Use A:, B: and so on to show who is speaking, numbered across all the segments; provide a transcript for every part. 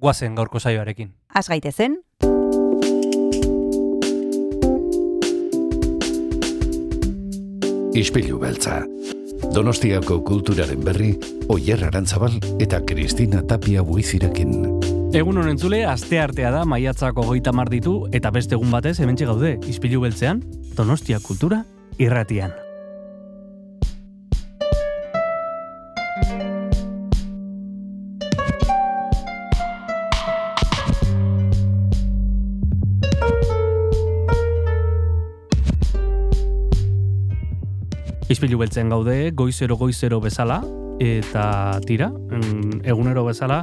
A: guazen gaurko saioarekin.
B: Az gaitezen,
C: Ispilu beltza. Donostiako kulturaren berri, Oyer Arantzabal eta Kristina Tapia buizirekin.
A: Egun honen zule, aste artea da, maiatzako goita mar ditu, eta beste egun batez, hementxe gaude, izpilu beltzean, Donostia kultura irratian. Izpilu beltzen gaude, goizero goizero bezala, eta tira, mm, egunero bezala,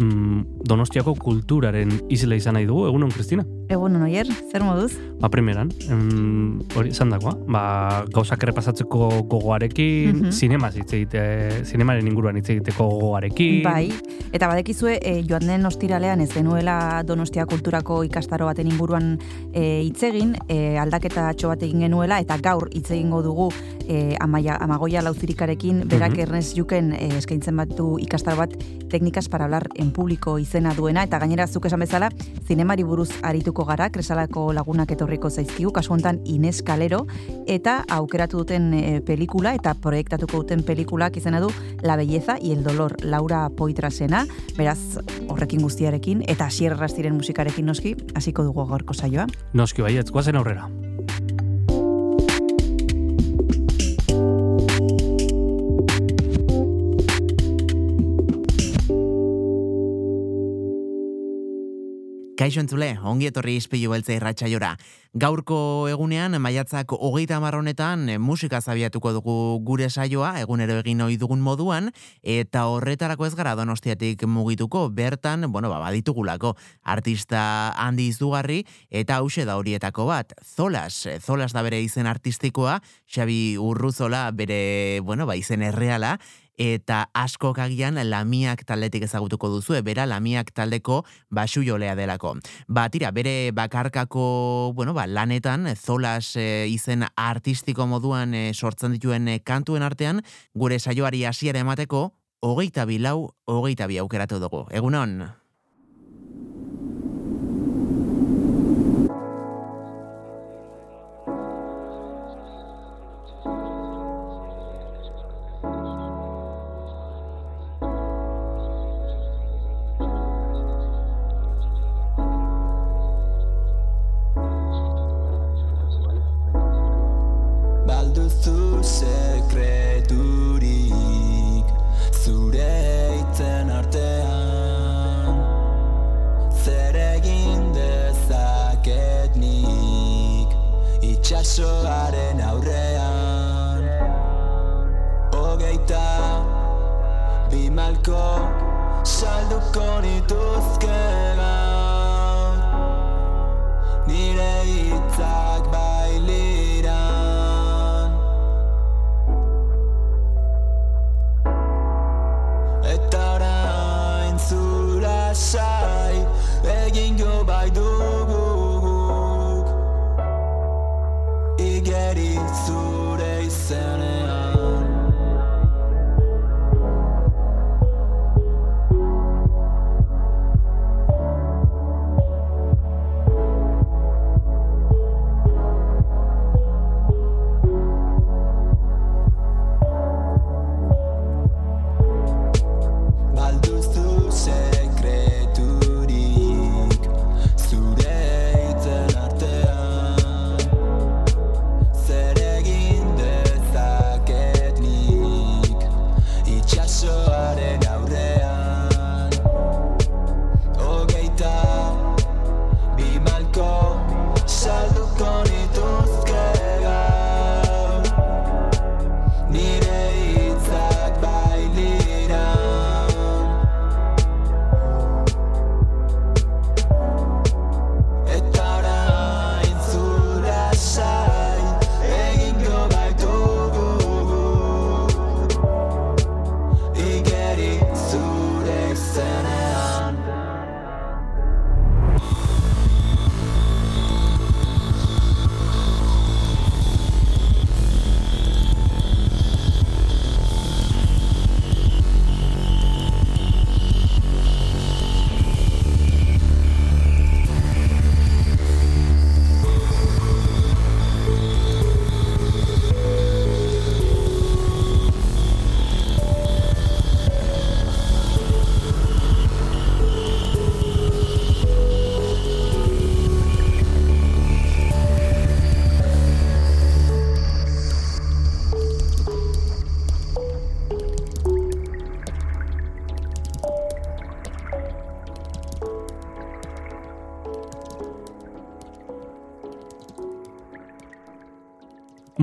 A: mm, Donostiako kulturaren isla izan nahi dugu, egunon, Kristina?
B: egun oier, zer moduz?
A: Ba, primeran, em, hori esan dagoa, ba, gauzak errepasatzeko gogoarekin,
B: Mhm.
A: zinemaz hitz egite, zinemaren inguruan hitz egiteko gogoarekin.
B: Bai, eta badekizue e, joan den ostiralean ez genuela Donostia Kulturako ikastaro baten inguruan e, hitz egin, e, aldaketa atxo bat egin genuela, eta gaur hitz egingo dugu e, amaia, amagoia lauzirikarekin, berak
A: Mhm.
B: Ernest Juken e, eskaintzen batu ikastaro bat teknikas para hablar en publiko izena duena, eta gainera zuk esan bezala, zinemari buruz arituko gara, kresalako lagunak etorriko zaizkigu, kasu honetan Ines Kalero, eta aukeratu duten e, pelikula, eta proiektatuko duten pelikulak izena du La belleza y el dolor, Laura Poitrasena, beraz horrekin guztiarekin, eta asier rastiren musikarekin noski, hasiko dugu gaurko saioa.
A: Noski baietz, guazen aurrera.
D: Kaixo entzule, ongi etorri izpilu beltza irratxaiora. Gaurko egunean, maiatzak hogeita honetan eh, musika zabiatuko dugu gure saioa, egunero egin ohi dugun moduan, eta horretarako ez gara donostiatik mugituko, bertan, bueno, ba, baditugulako, artista handi izugarri, eta hause da horietako bat, Zolas, Zolas da bere izen artistikoa, Xabi Urruzola bere, bueno, ba, izen erreala, eta askok agian lamiak taldetik ezagutuko duzu, bera lamiak taldeko basu jolea delako. Ba, tira, bere bakarkako, bueno, ba, lanetan, zolas e, izen artistiko moduan e, sortzen dituen e, kantuen artean, gure saioari hasiera emateko, hogeita bi lau, hogeita bi aukeratu dugu. Egunon?
E: Sekreturik zure hitzen artean. Zer egin dezaket nik itxasoaren aurrean? Hogeita bi malko salduko nituzke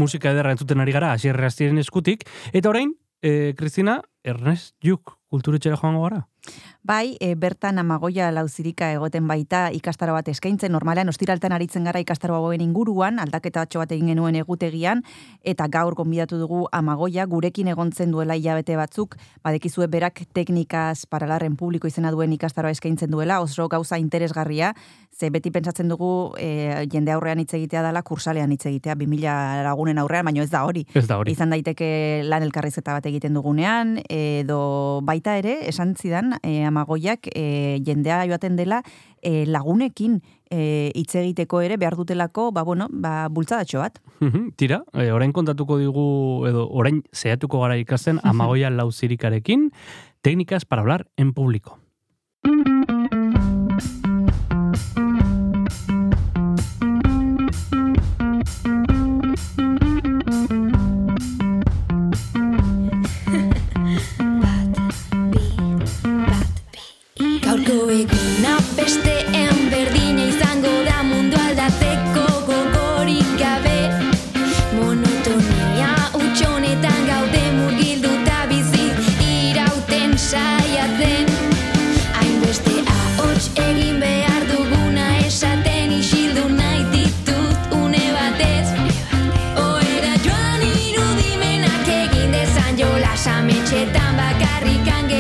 A: musika ederra entzuten ari gara, hasi erraztiren eskutik. Eta orain, e, Kristina, Ernest Juk kulturetxera joango gara?
B: Bai, e, bertan amagoia lauzirika egoten baita ikastaro bat eskaintzen, normalean ostiraltan aritzen gara ikastaro hauen inguruan, aldaketa batxo bat egin genuen egutegian, eta gaur gonbidatu dugu amagoia, gurekin egontzen duela hilabete batzuk, badekizue berak teknikaz paralarren publiko izena duen ikastaroa eskaintzen duela, oso gauza interesgarria, ze beti pentsatzen dugu e, jende aurrean hitz egitea dela, kursalean hitz egitea, 2000 lagunen aurrean, baino ez da hori.
A: Ez da hori.
B: Izan daiteke lan elkarrizketa bat egiten dugunean, edo baita ere, esan zidan, e, amagoiak e, jendea joaten dela e, lagunekin e, hitz egiteko ere behar dutelako, ba, bueno, ba, bultzadatxo bat.
A: Tira, e, orain kontatuko digu, edo orain zehatuko gara ikasten amagoia lauzirikarekin, técnicas para hablar en público.
F: Eguna besteen berdina izango da mundu aldatzeko gogorik gabe. Monotonia utxonetan gaude murgilduta bizi irauten saiatzen. Hainbeste ahots egin behar duguna esaten isildu nahi ditut une batez. Oera joan irudimenak egin dezan jola sametxetan bakarrikan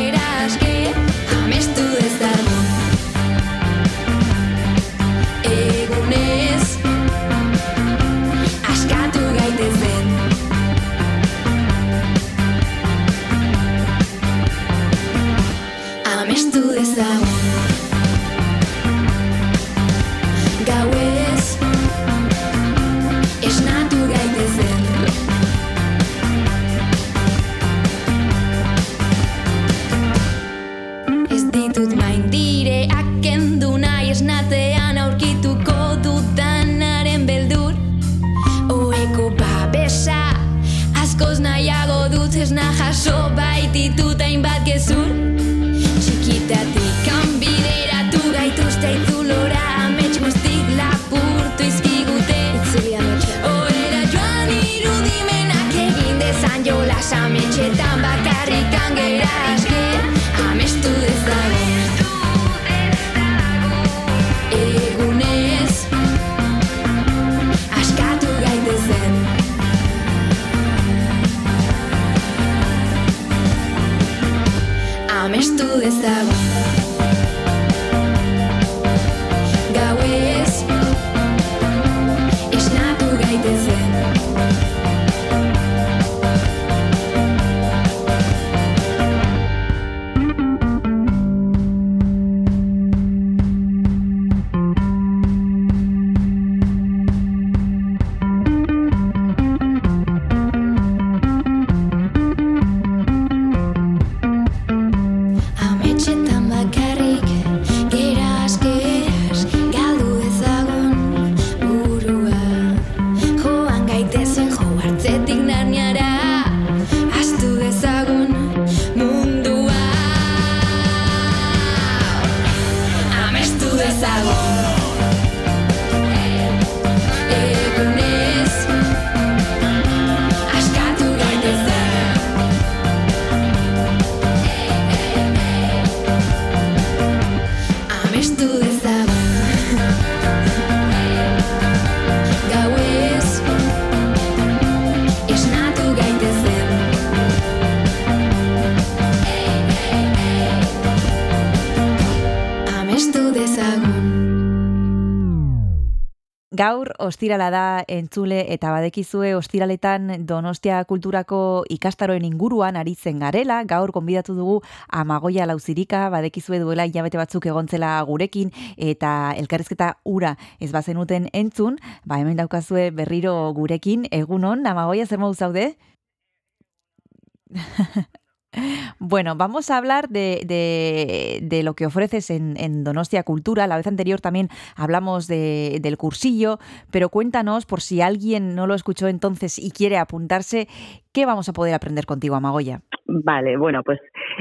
B: Gaur ostirala da entzule eta badekizue ostiraletan Donostia kulturako ikastaroen inguruan aritzen garela. Gaur konbidatu dugu Amagoia Lauzirika, badekizue duela hilabete batzuk egontzela gurekin eta elkarrizketa ura ez bazenuten entzun, ba hemen daukazue berriro gurekin. Egunon, Amagoia zer modu zaude? Bueno, vamos a hablar de, de- de lo que ofreces en, en Donostia Cultura. La vez anterior también hablamos de- del cursillo, pero cuéntanos, por si alguien no lo escuchó entonces y quiere apuntarse, ¿qué vamos a poder aprender contigo, Amagoya?
G: Vale, bueno, pues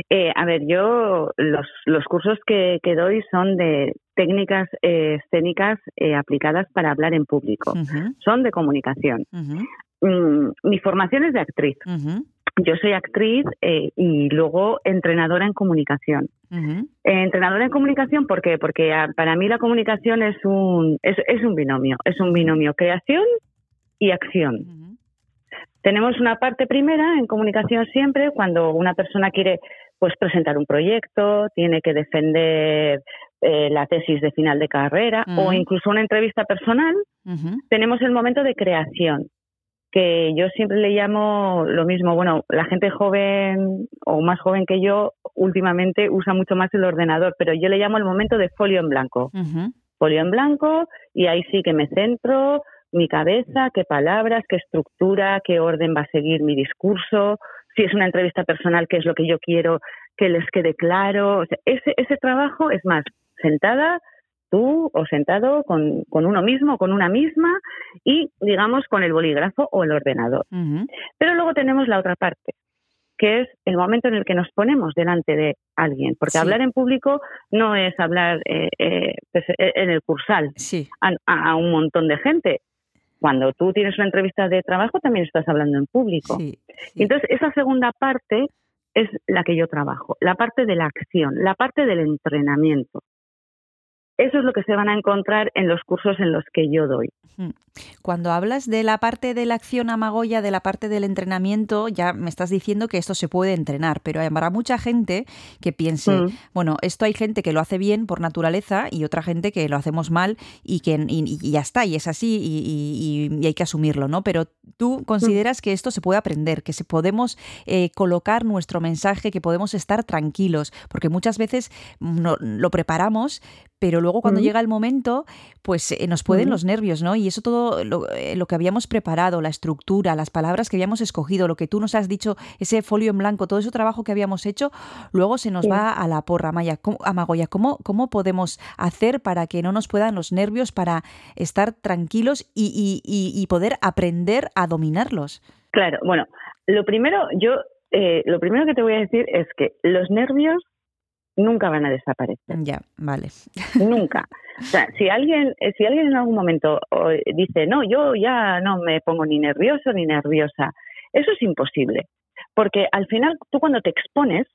G: eh, a ver, yo los, los cursos que, que doy son de técnicas eh, escénicas eh, aplicadas para hablar en público. Son de comunicación. mm, mi formación es de actriz. Yo soy actriz eh, y luego entrenadora en comunicación. Eh, entrenadora en comunicación, ¿por qué? Porque ah, para mí la comunicación es un, es, es un binomio, es un binomio creación y acción. Tenemos una parte primera en comunicación siempre cuando una persona quiere pues presentar un proyecto, tiene que defender eh, la tesis de final de carrera o incluso una entrevista personal, tenemos el momento de creación, que yo siempre le llamo lo mismo. Bueno, la gente joven o más joven que yo últimamente usa mucho más el ordenador, pero yo le llamo el momento de folio en blanco. Folio en blanco y ahí sí que me centro, mi cabeza, qué palabras, qué estructura, qué orden va a seguir mi discurso, si es una entrevista personal, qué es lo que yo quiero que les quede claro. O sea, ese, ese trabajo es más sentada tú o sentado con, con uno mismo, con una misma y, digamos, con el bolígrafo o el ordenador. Pero luego tenemos la otra parte, que es el momento en el que nos ponemos delante de alguien, porque
B: Sí.
G: hablar en público no es hablar eh, eh, pues, eh, en el cursal
B: Sí,
G: a, un montón de gente. Cuando tú tienes una entrevista de trabajo también estás hablando en público.
B: sí.
G: Entonces, esa segunda parte es la que yo trabajo, la parte de la acción, la parte del entrenamiento. Eso es lo que se van a encontrar en los cursos en los que yo doy.
B: Cuando hablas de la parte de la acción amagoya, de la parte del entrenamiento, ya me estás diciendo que esto se puede entrenar, pero habrá mucha gente que piense,
G: Mm.
B: bueno, esto hay gente que lo hace bien por naturaleza y otra gente que lo hacemos mal y que y, y ya está, y es así y, hay que asumirlo, ¿no? Pero tú consideras que esto se puede aprender, que se podemos eh, colocar nuestro mensaje, que podemos estar tranquilos, porque muchas veces mm, no- lo preparamos, pero luego cuando
G: Mm.
B: llega el momento, pues eh, nos pueden
G: Mm.
B: los nervios, ¿no? Y eso todo lo, eh, lo que habíamos preparado, la estructura, las palabras que habíamos escogido, lo que tú nos has dicho, ese folio en blanco, todo ese trabajo que habíamos hecho, luego se nos
G: Sí.
B: va a la porra, Maya. ¿Cómo, Amagoya, ¿cómo, ¿cómo podemos hacer para que no nos puedan los nervios, para estar tranquilos y, y- y- y poder aprender a dominarlos?
G: Claro, bueno, lo primero, yo, eh, lo primero que te voy a decir es que los nervios nunca van a desaparecer.
B: Ya, vale.
G: Nunca. O sea, si alguien, eh, si alguien en algún momento dice, no, yo ya no me pongo ni nervioso ni nerviosa, eso es imposible. Porque al final, tú cuando te expones,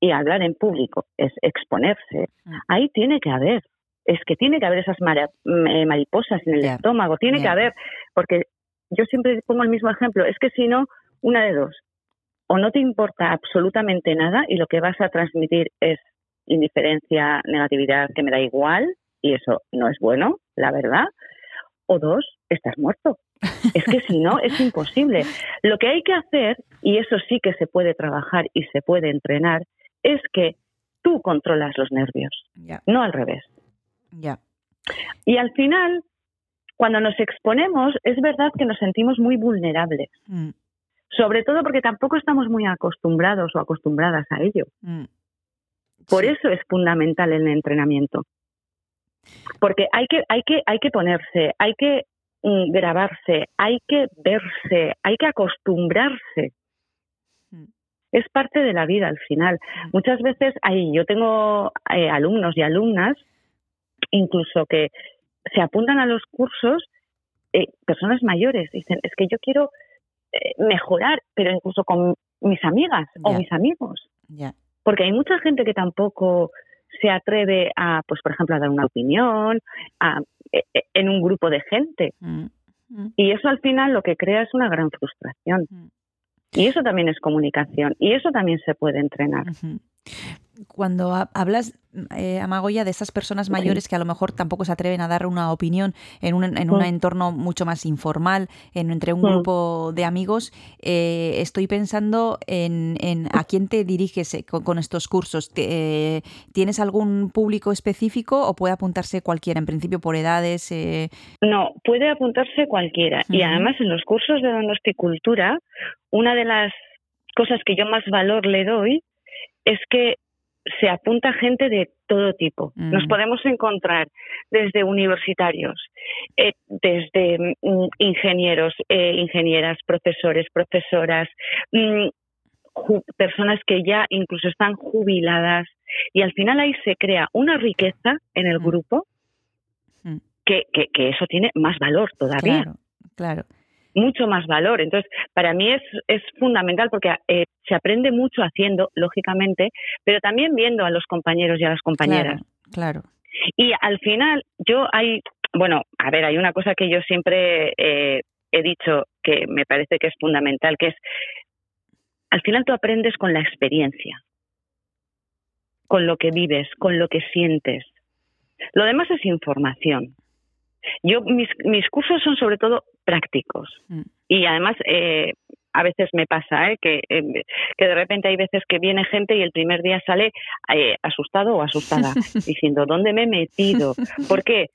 G: y hablar en público es exponerse,
B: Mm.
G: ahí tiene que haber. Es que tiene que haber esas mara- eh, mariposas en el estómago, tiene que haber. Porque yo siempre pongo el mismo ejemplo, es que si no, una de dos. O no te importa absolutamente nada y lo que vas a transmitir es indiferencia, negatividad, que me da igual, y eso no es bueno, la verdad. O dos, estás muerto. Es que si no, es imposible. Lo que hay que hacer, y eso sí que se puede trabajar y se puede entrenar, es que tú controlas los nervios, no al revés.
B: ya.
G: Y al final, cuando nos exponemos, es verdad que nos sentimos muy vulnerables,
B: Mm,
G: sobre todo porque tampoco estamos muy acostumbrados o acostumbradas a ello.
B: mm.
G: Por eso es fundamental el entrenamiento. Porque hay que, hay que, hay que ponerse, hay que mm, grabarse, hay que verse, hay que acostumbrarse.
B: Mm.
G: Es parte de la vida al final. Muchas veces hay, yo tengo eh, alumnos y alumnas, incluso que se apuntan a los cursos, eh, personas mayores, dicen, es que yo quiero mejorar, pero incluso con mis amigas o mis amigos porque hay mucha gente que tampoco se atreve a, pues por ejemplo, a dar una opinión a- e- e- en un grupo de gente.
B: Mm, mm.
G: Y eso al final lo que crea es una gran frustración.
B: Mm.
G: Y eso también es comunicación. Y eso también se puede entrenar.
B: Ujú. Cuando ha- hablas, eh, Amagoya, de estas personas mayores que a lo mejor tampoco se atreven a dar una opinión en un, en un entorno mucho más informal, en, entre un grupo de amigos, eh, estoy pensando en, en a quién te diriges eh, con, con estos cursos. Te- eh, ¿Tienes algún público específico o puede apuntarse cualquiera? En principio por edades. eh,
G: No, puede apuntarse cualquiera. Y además en los cursos de donosticultura, una de las cosas que yo más valor le doy es que se apunta gente de todo tipo.
B: Mm.
G: Nos podemos encontrar desde universitarios, eh, desde mm, ingenieros, eh, ingenieras, profesores, profesoras, mm, personas que ya incluso están jubiladas y al final ahí se crea una riqueza en el grupo que, que, que eso tiene más valor todavía.
B: Claro, claro.
G: Mucho más valor. Entonces, para mí es, es fundamental porque eh, se aprende mucho haciendo, lógicamente, pero también viendo a los compañeros y a las compañeras.
B: Claro, claro.
G: Y al final, yo hay, bueno, a ver, hay una cosa que yo siempre eh, he dicho que me parece que es fundamental, que es, al final tú aprendes con la experiencia, con lo que vives, con lo que sientes. Lo demás es información. Yo, mis, mis cursos son sobre todo prácticos.
B: Mm.
G: Y además, eh, a veces me pasa ¿eh? que, eh, que de repente hay veces que viene gente y el primer día sale eh, asustado o asustada, diciendo, ¿dónde me he metido? ¿Por qué?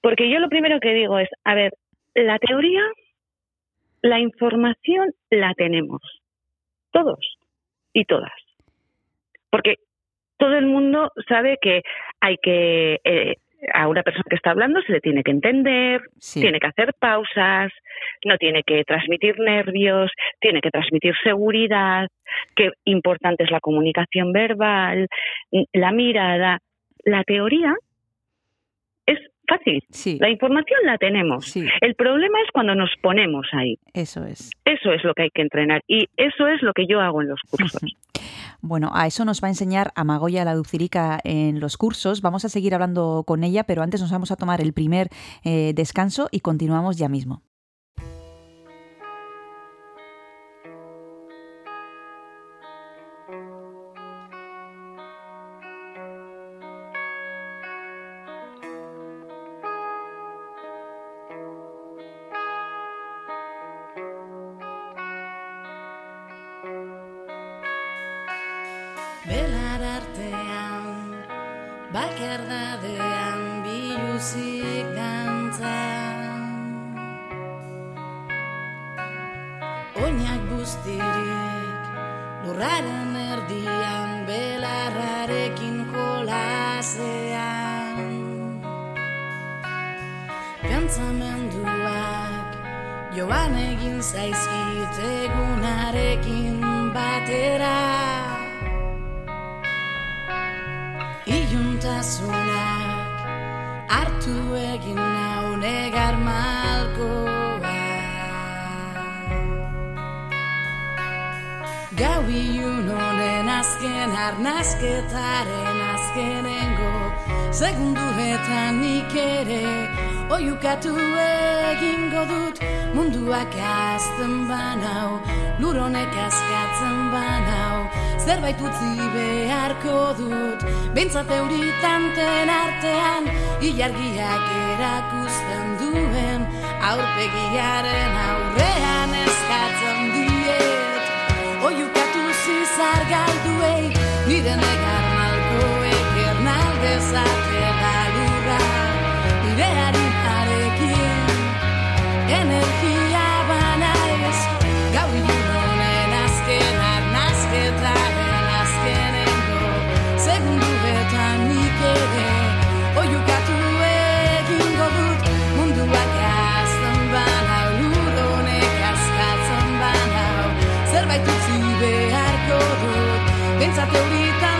G: Porque yo lo primero que digo es, a ver, la teoría, la información la tenemos, todos y todas. Porque todo el mundo sabe que hay que, eh, a una persona que está hablando se le tiene que entender,
B: Sí.
G: tiene que hacer pausas, no tiene que transmitir nervios, tiene que transmitir seguridad, que importante es la comunicación verbal, la mirada. La teoría es fácil,
B: Sí,
G: la información la tenemos.
B: sí,
G: El problema es cuando nos ponemos ahí.
B: eso es.
G: Eso es lo que hay que entrenar y eso es lo que yo hago en los cursos.
B: Bueno, a eso nos va a enseñar Amagoya la Ducirica en los cursos. Vamos a seguir hablando con ella, pero antes nos vamos a tomar el primer eh, descanso y continuamos ya mismo.
H: Beharko dut, bintzat euritanten artean Ilargiak erakusten duen, aurpegiaren aurrean eskatzen diet. Oiukatu zizar galduei, nire negar malkoek ernaldezake galurra Nire harimarekin, energia ere, oiukatu egingo dut azten banau, lur honek askatzen banau. Zerbait utzi beharko dut, bintzat euritanten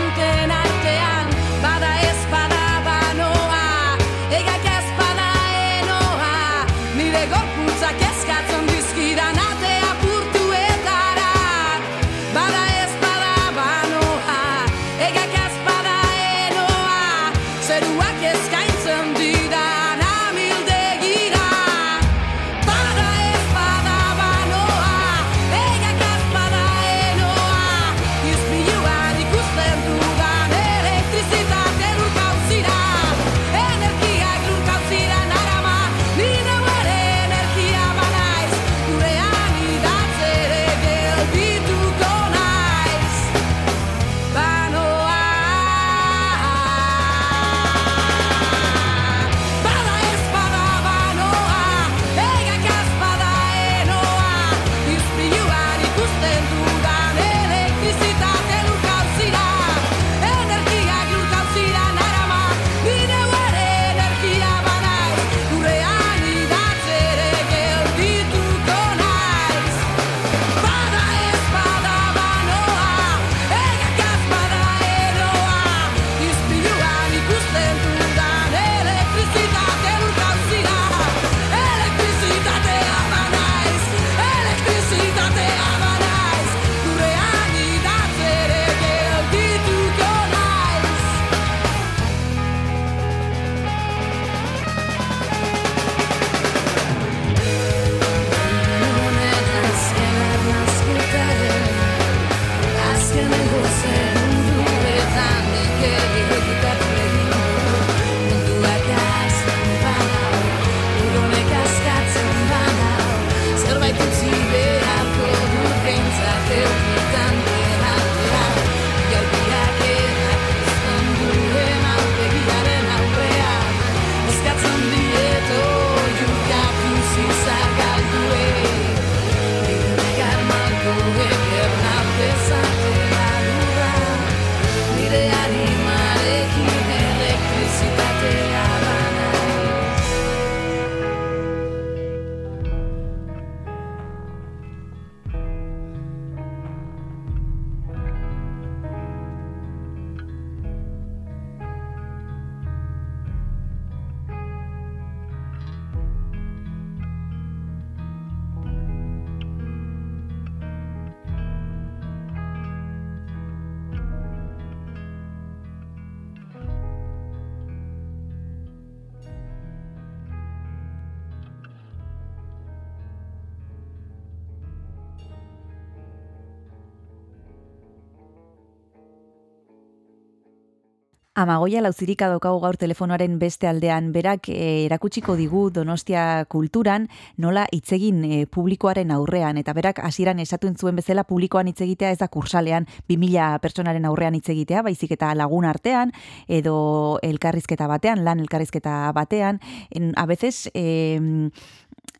B: Amagoia lauzirika daukagu gaur telefonoaren beste aldean, berak eh, erakutsiko digu Donostia kulturan nola hitzegin eh, publikoaren aurrean, eta berak hasieran esatuen zuen bezala publikoan hitz egitea ez da kursalean 2000 pertsonaren aurrean hitz egitea, baizik eta lagun artean, edo elkarrizketa batean, lan elkarrizketa batean, en, a veces... Eh,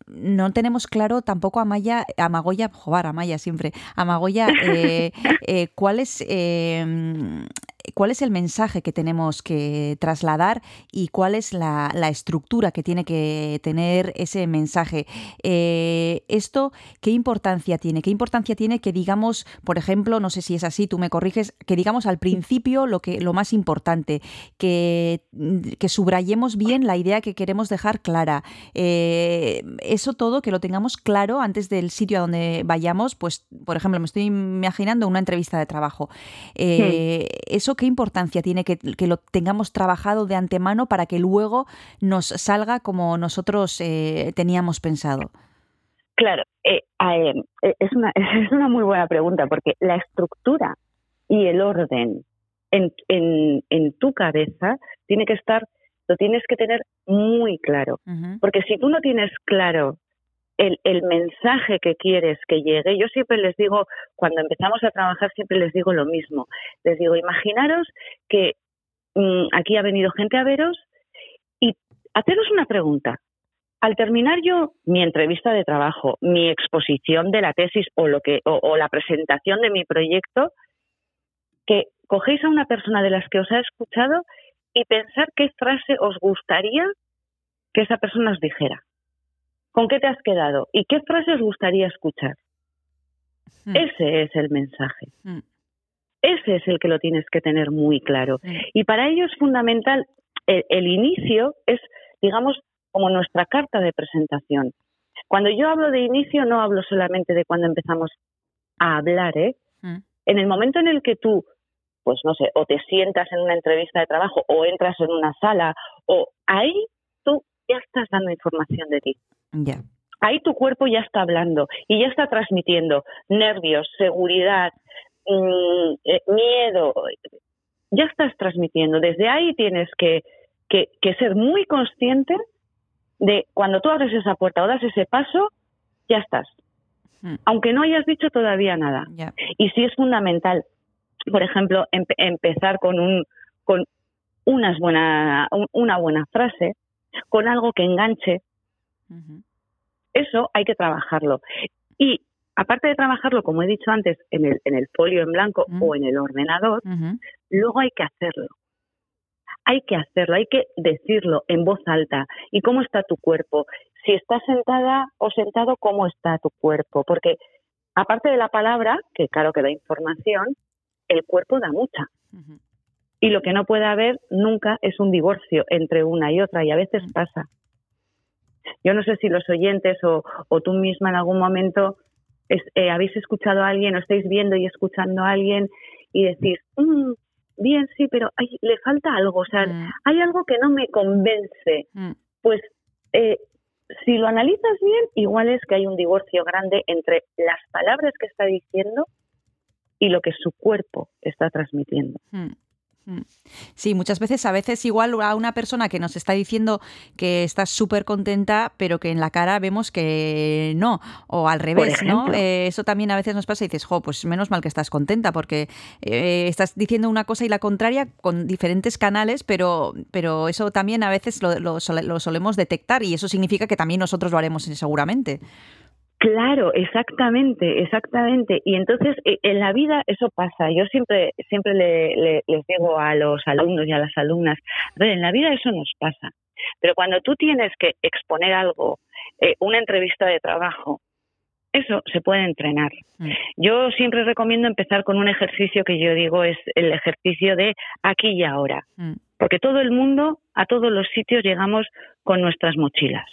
B: no tenemos claro tampoco Amaya, Amagoya, joder, Amaya siempre, Amagoya, eh, eh, cuál es eh, cuál es el mensaje que tenemos que trasladar y cuál es la, la estructura que tiene que tener ese mensaje. Eh, esto, ¿qué importancia tiene? ¿Qué importancia tiene que digamos, por ejemplo, no sé si es así, tú me corriges, que digamos al principio lo, que, lo más importante, que, que subrayemos bien la idea que queremos dejar clara. Eh, eso todo, que lo tengamos claro antes del sitio a donde vayamos, pues, por ejemplo, me estoy imaginando una entrevista de trabajo. Eh, Eso qué importancia tiene que, que, lo tengamos trabajado de antemano para que luego nos salga como nosotros eh, teníamos pensado.
G: Claro, eh, eh, es, una, es una muy buena pregunta porque la estructura y el orden en, en, en tu cabeza tiene que estar, lo tienes que tener muy claro. Uh -huh. Porque si tú no tienes claro el, el, mensaje que quieres que llegue. Yo siempre les digo, cuando empezamos a trabajar, siempre les digo lo mismo. Les digo, imaginaros que mmm, aquí ha venido gente a veros y haceros una pregunta. Al terminar yo mi entrevista de trabajo, mi exposición de la tesis o, lo que, o la presentación de mi proyecto, que cogéis a una persona de las que os ha escuchado y pensar qué frase os gustaría que esa persona os dijera. ¿Con qué te has quedado? ¿Y qué frases os gustaría escuchar? Mm. Ese es el mensaje. Mm. Ese es el que lo tienes que tener muy claro. Y para ello es fundamental, el, el, inicio es, digamos, como nuestra carta de presentación. Cuando yo hablo de inicio, no hablo solamente de cuando empezamos a hablar, ¿eh? En el momento en el que tú, pues no sé, o te sientas en una entrevista de trabajo, o entras en una sala, o ahí tú ya estás dando información de ti.
B: Yeah.
G: Ahí tu cuerpo ya está hablando y ya está transmitiendo nervios, seguridad, mmm, eh, miedo. Ya estás transmitiendo. Desde ahí tienes que, que, que, ser muy consciente de cuando tú abres esa puerta o das ese paso, ya estás. Hmm. Aunque no hayas dicho todavía nada.
B: Yeah.
G: Y sí es fundamental, por ejemplo, em empezar con, un, con unas buena, una buena frase, con algo que enganche, Uh -huh. Eso hay que trabajarlo. Y aparte de trabajarlo, como he dicho antes, en el, en el folio en blanco uh -huh. o en el ordenador, uh -huh. luego hay que hacerlo. Hay que hacerlo, hay que decirlo en voz alta. ¿Y cómo está tu cuerpo? Si estás sentada o sentado, ¿cómo está tu cuerpo? Porque aparte de la palabra, que claro que da información, el cuerpo da mucha. Y lo que no puede haber nunca es un divorcio entre una y otra, y a veces pasa. Yo no sé si los oyentes o, o tú misma en algún momento es, eh, habéis escuchado a alguien o estáis viendo y escuchando a alguien y decís, mmm, bien, sí, pero hay, le falta algo, o sea, mm. hay algo que no me convence. Mm. Pues eh, si lo analizas bien, igual es que hay un divorcio grande entre las palabras que está diciendo y lo que su cuerpo está transmitiendo.
B: Mm. Sí, muchas veces, a veces igual a una persona que nos está diciendo que está súper contenta, pero que en la cara vemos que no, o al revés, ¿no? Eh, eso también a veces nos pasa y dices, jo, pues menos mal que estás contenta, porque eh, estás diciendo una cosa y la contraria con diferentes canales, pero, pero eso también a veces lo, lo, lo solemos detectar y eso significa que también nosotros lo haremos seguramente.
G: Claro, exactamente, exactamente. Y entonces eh, en la vida eso pasa. Yo siempre, siempre le, le, les digo a los alumnos y a las alumnas, a ver, en la vida eso nos pasa. Pero cuando tú tienes que exponer algo, eh, una entrevista de trabajo, eso se puede entrenar. Mm. Yo siempre recomiendo empezar con un ejercicio que yo digo es el ejercicio de aquí y ahora. Mm. Porque todo el mundo, a todos los sitios llegamos con nuestras mochilas.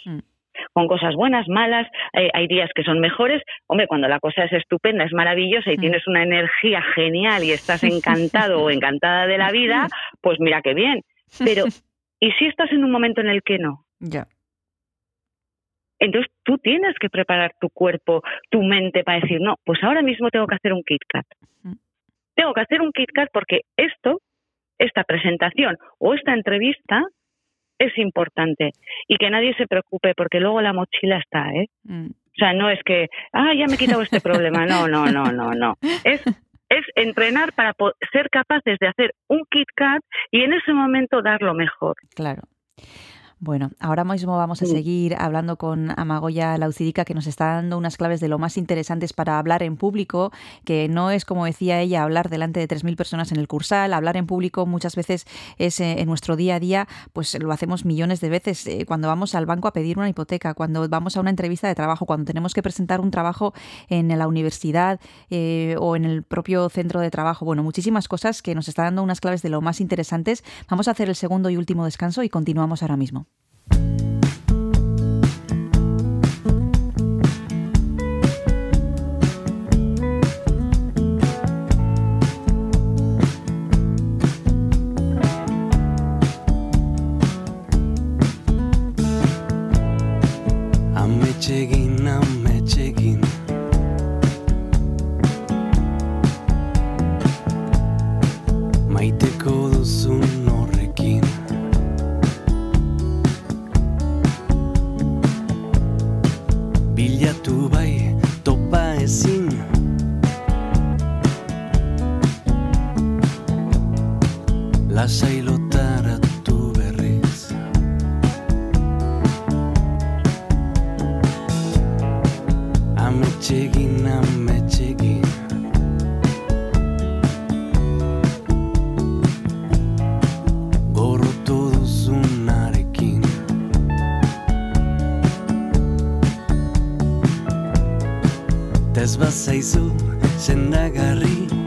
G: Con cosas buenas, malas, eh, hay días que son mejores. Hombre, cuando la cosa es estupenda, es maravillosa y mm. tienes una energía genial y estás encantado o encantada de la vida, pues mira qué bien. Pero, ¿y si estás en un momento en el que no?
B: Ya.
G: Entonces tú tienes que preparar tu cuerpo, tu mente para decir, no, pues ahora mismo tengo que hacer un KitKat. Mm. Tengo que hacer un KitKat porque esto esta presentación o esta entrevista es importante y que nadie se preocupe porque luego la mochila está, ¿eh?
B: Mm.
G: O sea, no es que, ah, ya me he quitado este problema. No, no, no, no, no. Es, es entrenar para ser capaces de hacer un Kit Kat y en ese momento dar lo mejor.
B: Claro. Bueno, ahora mismo vamos a
G: Sí.
B: seguir hablando con Amagoya Laucidica, que nos está dando unas claves de lo más interesantes para hablar en público, que no es, como decía ella, hablar delante de 3.000 personas en el cursal. Hablar en público muchas veces es eh, en nuestro día a día, pues lo hacemos millones de veces eh, cuando vamos al banco a pedir una hipoteca, cuando vamos a una entrevista de trabajo, cuando tenemos que presentar un trabajo en la universidad eh, o en el propio centro de trabajo. Bueno, muchísimas cosas que nos está dando unas claves de lo más interesantes. Vamos a hacer el segundo y último descanso y continuamos ahora mismo.
I: 지금 Lasai lotaratu berriz. Ametsegin, ametsegin Gorrotu duzunarekin. Tez bazaizu sendagarri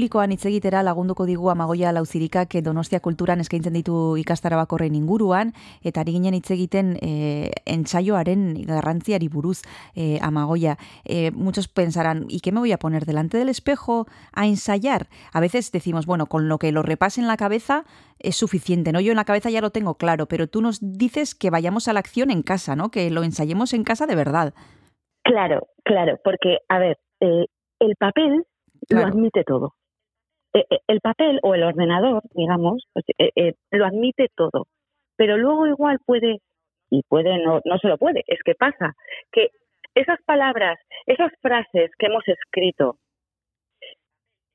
B: Publikoan hitz egitera lagunduko digu Amagoia Lauzirikak eh, Donostia Kulturan eskaintzen ditu ikastara bakorren inguruan eta ari ginen hitz egiten eh, entsaioaren garrantziari buruz eh, Amagoia. Eh, muchos pensarán, ¿y qué me voy a poner delante del espejo a ensayar? A veces decimos, bueno, con lo que lo repase en la cabeza es suficiente, ¿no? Yo en la cabeza ya lo tengo claro, pero tú nos dices que vayamos a la acción en casa, ¿no? Que lo ensayemos en casa de verdad.
G: Claro, claro, porque, a ver, eh, el papel
B: Claro.
G: lo admite todo. Eh, eh, el papel o el ordenador, digamos, pues, eh, eh, lo admite todo. Pero luego igual puede, y puede, no, no se lo puede, es que pasa, que esas palabras, esas frases que hemos escrito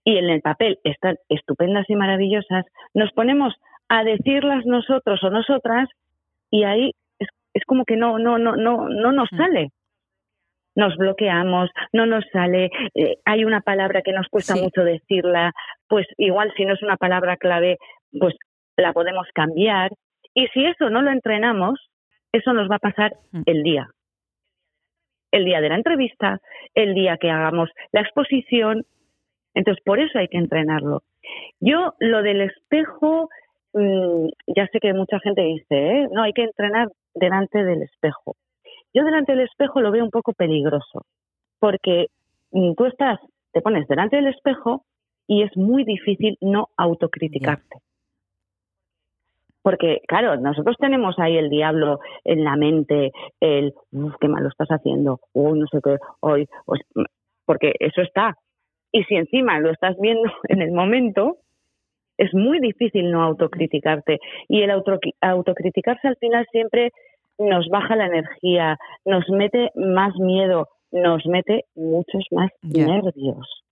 G: y en el papel están estupendas y maravillosas, nos ponemos a decirlas nosotros o nosotras y ahí es, es como que no, no, no, no, no nos
B: Mm.
G: sale nos bloqueamos, no nos sale, eh, hay una palabra que nos cuesta
B: Sí.
G: mucho decirla, pues igual si no es una palabra clave, pues la podemos cambiar. Y si eso no lo entrenamos, eso nos va a pasar
B: Mm.
G: el día. El día de la entrevista, el día que hagamos la exposición. Entonces, por eso hay que entrenarlo. Yo, lo del espejo, mm, ya sé que mucha gente dice, ¿eh? no, hay que entrenar delante del espejo. Yo delante del espejo lo veo un poco peligroso, porque mm, tú estás, te pones delante del espejo y es muy difícil no autocriticarte. Porque, claro, nosotros tenemos ahí el diablo en la mente, el, "Uf, qué mal lo estás haciendo, uy, no sé qué, hoy, pues, porque eso está. Y si encima lo estás viendo en el momento, es muy difícil no autocriticarte. Y el auto- autocriticarse al final siempre nos baja la energía, nos mete más miedo, nos mete muchos más nervios.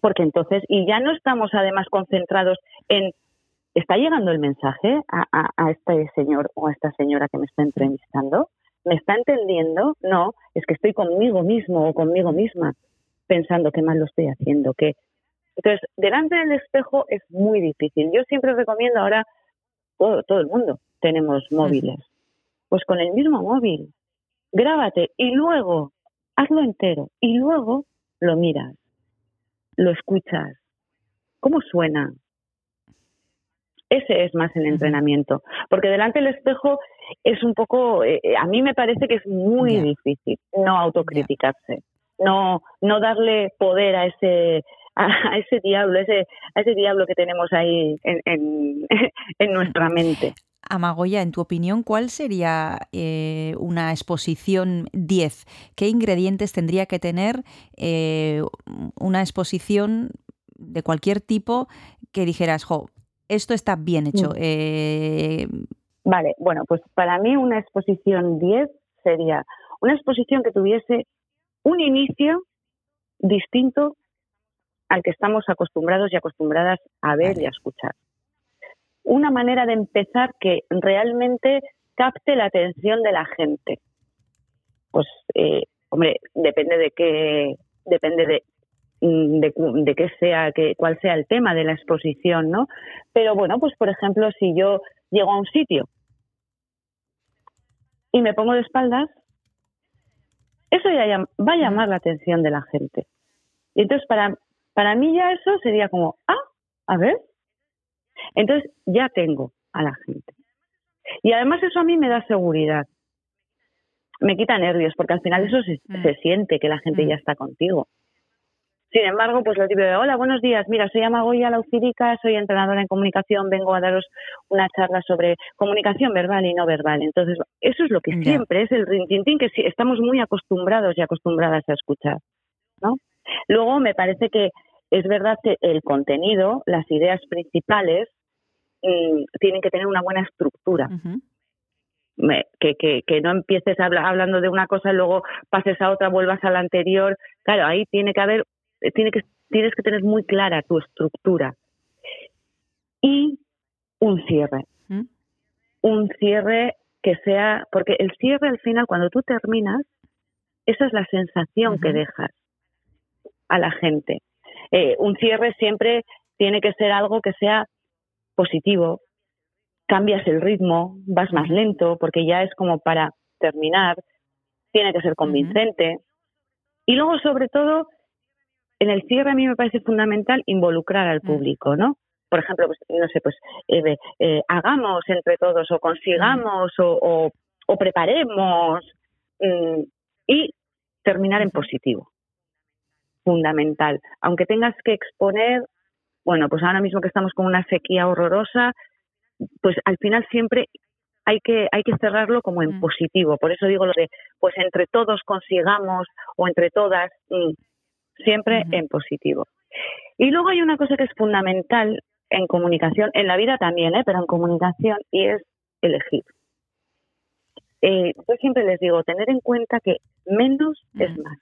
G: Porque entonces, y ya no estamos además concentrados en, ¿está llegando el mensaje a, a- a este señor o a esta señora que me está entrevistando? ¿Me está entendiendo? No, es que estoy conmigo mismo o conmigo misma pensando qué mal lo estoy haciendo, que entonces, delante del espejo es muy difícil. Yo siempre recomiendo ahora, todo, todo el mundo tenemos móviles. Pues con el mismo móvil, grábate y luego hazlo entero y luego lo miras, lo escuchas. ¿Cómo suena? Ese es más el entrenamiento. Porque delante del espejo es un poco, eh, a mí me parece que es muy difícil no autocriticarse, no, no darle poder a ese, a ese diablo, ese, a ese diablo que tenemos ahí en, en, en nuestra mente.
B: Amagoya, en tu opinión, ¿cuál sería eh, una exposición 10? ¿Qué ingredientes tendría que tener eh, una exposición de cualquier tipo que dijeras, jo, esto está bien hecho?
G: Mm.
B: eh,
G: Vale, bueno, pues para mí una exposición 10 sería una exposición que tuviese un inicio distinto al que estamos acostumbrados y acostumbradas a ver
B: Vale.
G: y a escuchar. Una manera de empezar que realmente capte la atención de la gente. Pues, eh, hombre, depende de qué, depende de, mm, de, de qué sea, que, cuál sea el tema de la exposición, ¿no? Pero bueno, pues por ejemplo, si yo llego a un sitio y me pongo de espaldas, eso ya va a llamar la atención de la gente. Y entonces para, para mí ya eso sería como, ah, a ver. Entonces ya tengo a la gente. Y además eso a mí me da seguridad. Me quita nervios, porque al final eso se,
B: Mm.
G: se siente que la gente
B: Mm.
G: ya está contigo. Sin embargo, pues lo típico de, hola, buenos días, mira, soy Amagoya Laucirica, soy entrenadora en comunicación, vengo a daros una charla sobre comunicación verbal y no verbal. Entonces, eso es lo que siempre es el rintintín que estamos muy acostumbrados y acostumbradas a escuchar, ¿no? Luego, me parece que es verdad que el contenido, las ideas principales, mm, tienen que tener una buena estructura me- que, que, que no empieces habla- hablando de una cosa y luego pases a otra, vuelvas a la anterior. Claro, ahí tiene que haber, eh, tiene que, tienes que tener muy clara tu estructura. Y un cierre. Un cierre que sea, porque el cierre al final, cuando tú terminas, esa es la sensación que dejas a la gente. Eh, un cierre siempre tiene que ser algo que sea positivo, cambias el ritmo, vas más lento, porque ya es como para terminar, tiene que ser convincente. Y luego, sobre todo, en el cierre a mí me parece fundamental involucrar al público, ¿no? Por ejemplo, pues, no sé, pues eh, eh, hagamos entre todos o consigamos o, o- o preparemos mm, y terminar en positivo. Fundamental. Aunque tengas que exponer, bueno, pues ahora mismo que estamos con una sequía horrorosa, pues al final siempre hay que, hay que cerrarlo como en
B: Mm.
G: positivo. Por eso digo lo de, pues entre todos consigamos o entre todas, mm, siempre en positivo. Y luego hay una cosa que es fundamental en comunicación, en la vida también, ¿eh? pero en comunicación, y es elegir. Eh, yo siempre les digo, tener en cuenta que menos es
B: Mm.
G: más.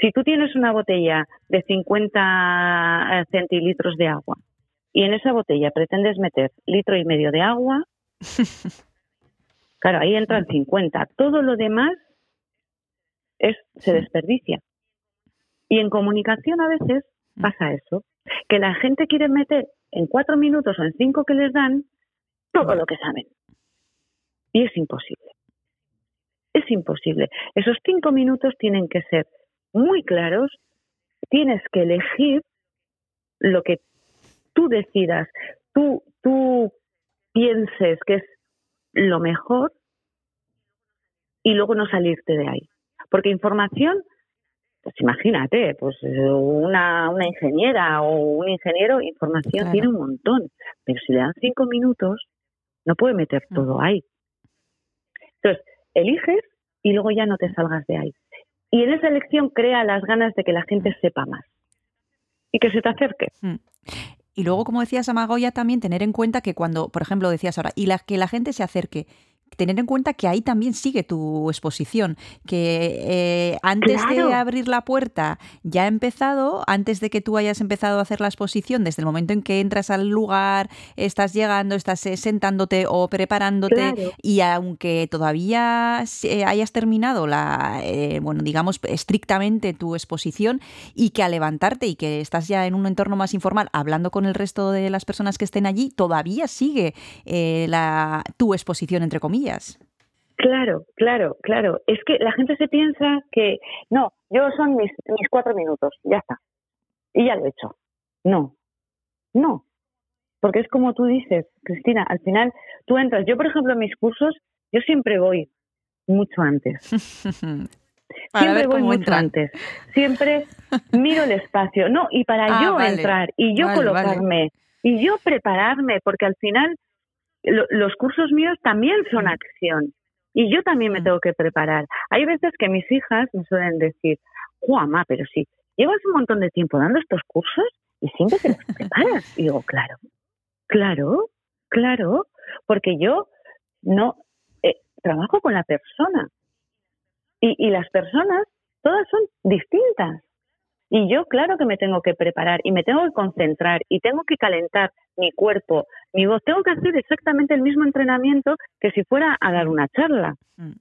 G: Si tú tienes una botella de 50 centilitros de agua y en esa botella pretendes meter litro y medio de agua, claro, ahí entran 50. Todo lo demás es, se desperdicia. Y en comunicación a veces pasa eso, que la gente quiere meter en cuatro minutos o en cinco que les dan todo lo que saben. Y es imposible. Es imposible. Esos cinco minutos tienen que ser muy claros. Tienes que elegir lo que tú decidas, tú, tú pienses que es lo mejor y luego no salirte de ahí. Porque información, pues imagínate, pues una, una ingeniera o un ingeniero, información
B: Claro.
G: tiene un montón, pero si le dan cinco minutos, no puede meter
B: Mm.
G: todo ahí. Entonces, eliges y luego ya no te salgas de ahí. Y en esa elección crea las ganas de que la gente sepa más y que se te acerque.
B: Y luego, como decías, Amagoya, también tener en cuenta que cuando, por ejemplo, decías ahora, y la, que la gente se acerque, tener en cuenta que ahí también sigue tu exposición, que eh, antes de abrir la puerta ya ha empezado, antes de que tú hayas empezado a hacer la exposición, desde el momento en que entras al lugar, estás llegando, estás eh, sentándote o preparándote,
G: Claro.
B: y aunque todavía eh, hayas terminado la, bueno, digamos, estrictamente tu exposición, y que al levantarte y que estás ya en un entorno más informal, hablando con el resto de las personas que estén allí, todavía sigue la, tu exposición, entre comillas.
G: Claro, claro, claro. Es que la gente se piensa que no, yo son mis, mis cuatro minutos, ya está. Y ya lo he hecho. No, no. Porque es como tú dices, Cristina, al final tú entras. Yo, por ejemplo, en mis cursos, yo siempre voy mucho antes.
B: Para
G: siempre voy mucho
B: entran.
G: antes. Siempre miro el espacio. No, y para
B: Ah,
G: yo
B: vale.
G: entrar y yo
B: Vale, vale.
G: colocarme y yo prepararme, porque al final lo- los cursos míos también son acción. Y yo también me tengo que preparar. Hay veces que mis hijas me suelen decir, Juama, pero si llevas un montón de tiempo dando estos cursos y siempre te los preparas. Y digo, claro, claro, claro, porque yo no eh, trabajo con la persona. Y, y las personas, todas son distintas. Y yo, claro que me tengo que preparar y me tengo que concentrar y tengo que calentar mi cuerpo, mi voz. Tengo que hacer exactamente el mismo entrenamiento que si fuera a dar una charla.
B: Mm.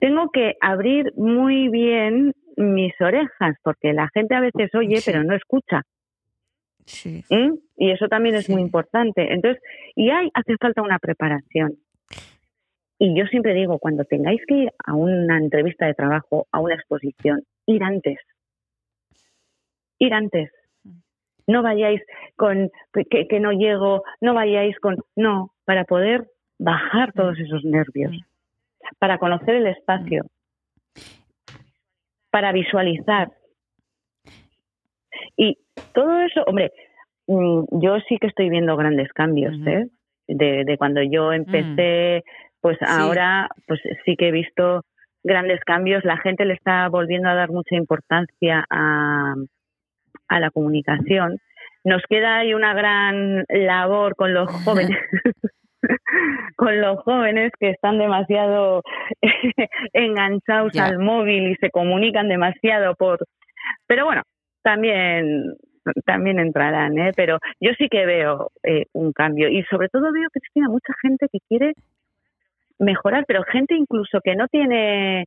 G: Tengo que abrir muy bien mis orejas, porque la gente a veces oye,
B: Sí.
G: pero no escucha.
B: Sí.
G: ¿m? Y eso también es
B: Sí.
G: muy importante. Entonces, y hay, hace falta una preparación. Y yo siempre digo, cuando tengáis que ir a una entrevista de trabajo, a una exposición, ir antes. Ir antes. No vayáis con que, que no llego, no vayáis con... No, para poder bajar todos esos nervios, para conocer el espacio, para visualizar. Y todo eso, hombre, mm, yo sí que estoy viendo grandes cambios. ¿eh? De, de cuando yo empecé, pues ahora, pues sí que he visto grandes cambios. La gente le está volviendo a dar mucha importancia a, a la comunicación. Nos queda ahí una gran labor con los jóvenes. con los jóvenes que están demasiado enganchados al móvil y se comunican demasiado por pero bueno también también entrarán ¿eh? pero yo sí que veo eh, un cambio y sobre todo veo Cristina mucha gente que quiere mejorar pero gente incluso que no tiene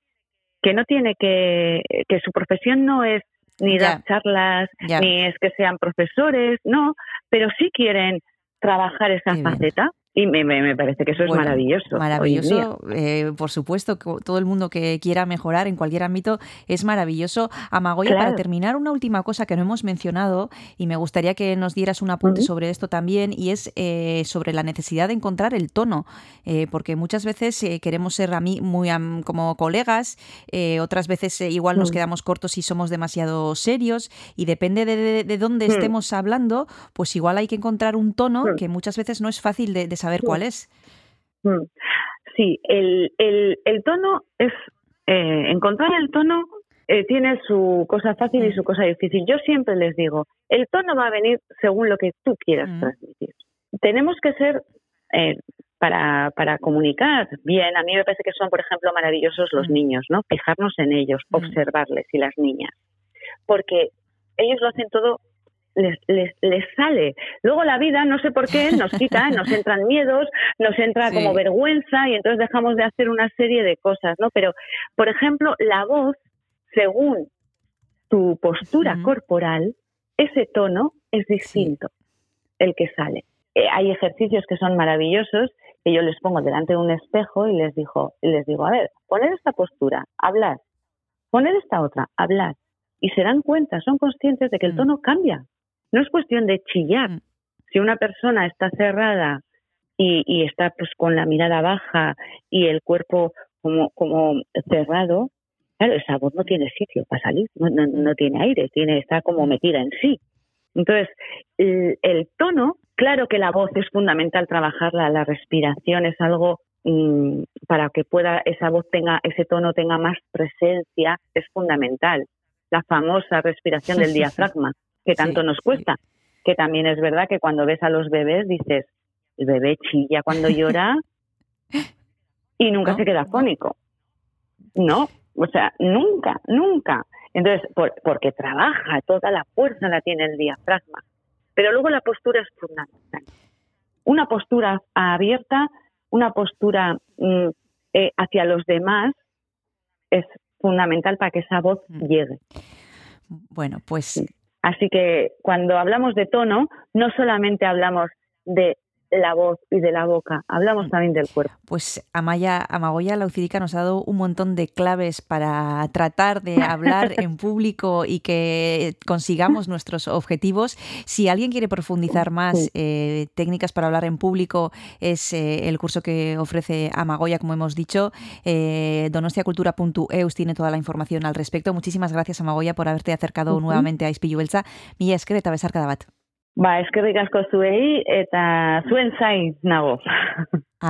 G: que no tiene que que su profesión no es ni dar charlas ni es que sean profesores no pero sí quieren trabajar esa
B: Qué bien.
G: Y me, me, me parece que eso
B: Bueno,
G: es maravilloso.
B: Maravilloso, eh, por supuesto, todo el mundo que quiera mejorar en cualquier ámbito es maravilloso. Amagoya,
G: Claro.
B: para terminar, una última cosa que no hemos mencionado y me gustaría que nos dieras un apunte sobre esto también y es eh, sobre la necesidad de encontrar el tono, eh, porque muchas veces queremos ser a mí muy am- como colegas, otras veces igual nos
G: Mm.
B: quedamos cortos y somos demasiado serios y depende de, de- de dónde
G: Mm.
B: estemos hablando, pues igual hay que encontrar un tono
G: Mm.
B: que muchas veces no es fácil de, de saber
G: Mm.
B: cuál es.
G: Mm. Sí, el, el, el tono es. eh, encontrar el tono eh, tiene su cosa fácil y su cosa difícil. Yo siempre les digo: el tono va a venir según lo que tú quieras
B: Mm.
G: transmitir. Tenemos que ser. eh, para, para comunicar bien, a mí me parece que son, por ejemplo, maravillosos los
B: Mm.
G: niños, ¿no? Fijarnos en ellos,
B: Mm.
G: observarles y las niñas. Porque ellos lo hacen todo les, les, les sale. Luego la vida, no sé por qué, nos quita, nos entran miedos, nos entra
B: Sí.
G: como vergüenza y entonces dejamos de hacer una serie de cosas, ¿no? Pero, por ejemplo, la voz, según tu postura corporal, ese tono es distinto, el que sale. Eh, hay ejercicios que son maravillosos que yo les pongo delante de un espejo y les digo, y les digo, a ver, poner esta postura, hablar, poner esta otra, hablar. Y se dan cuenta, son conscientes de que el
B: Mm.
G: tono cambia. No es cuestión de chillar.
B: Mm.
G: Si una persona está cerrada y, y está pues con la mirada baja y el cuerpo como, como cerrado, claro, esa voz no tiene sitio para salir, no, no, no tiene aire, tiene, está como metida en sí. Entonces, el, el tono, claro que la voz es fundamental trabajarla, la respiración es algo mm, para que pueda esa voz tenga ese tono tenga más presencia es fundamental. La famosa respiración del diafragma que tanto
B: Sí,
G: nos
B: sí.
G: cuesta, que también es verdad que cuando ves a los bebés dices el bebé chilla cuando llora y nunca
B: No,
G: se queda fónico. No, o sea, nunca, nunca. Entonces, por- porque trabaja, toda la fuerza la tiene el diafragma. Pero luego la postura es fundamental. Una postura abierta, una postura mm, eh, hacia los demás es fundamental para que esa voz
B: Mm.
G: llegue.
B: Bueno, pues
G: Así que cuando hablamos de tono, no solamente hablamos de la voz y de la boca, hablamos también del cuerpo.
B: Pues Amaya, Amagoya Laucirica nos ha dado un montón de claves para tratar de hablar en público y que consigamos nuestros objetivos. Si alguien quiere profundizar más, eh, técnicas para hablar en público es eh, el curso que ofrece Amagoya, como hemos dicho. Eh, donostiacultura.eus tiene toda la información al respecto. Muchísimas gracias, Amagoya, por haberte acercado nuevamente a Ispilu Beltza. Mila esker eta besarkada bat.
G: Ba, eskerrik asko zuei eta zuen zain nago.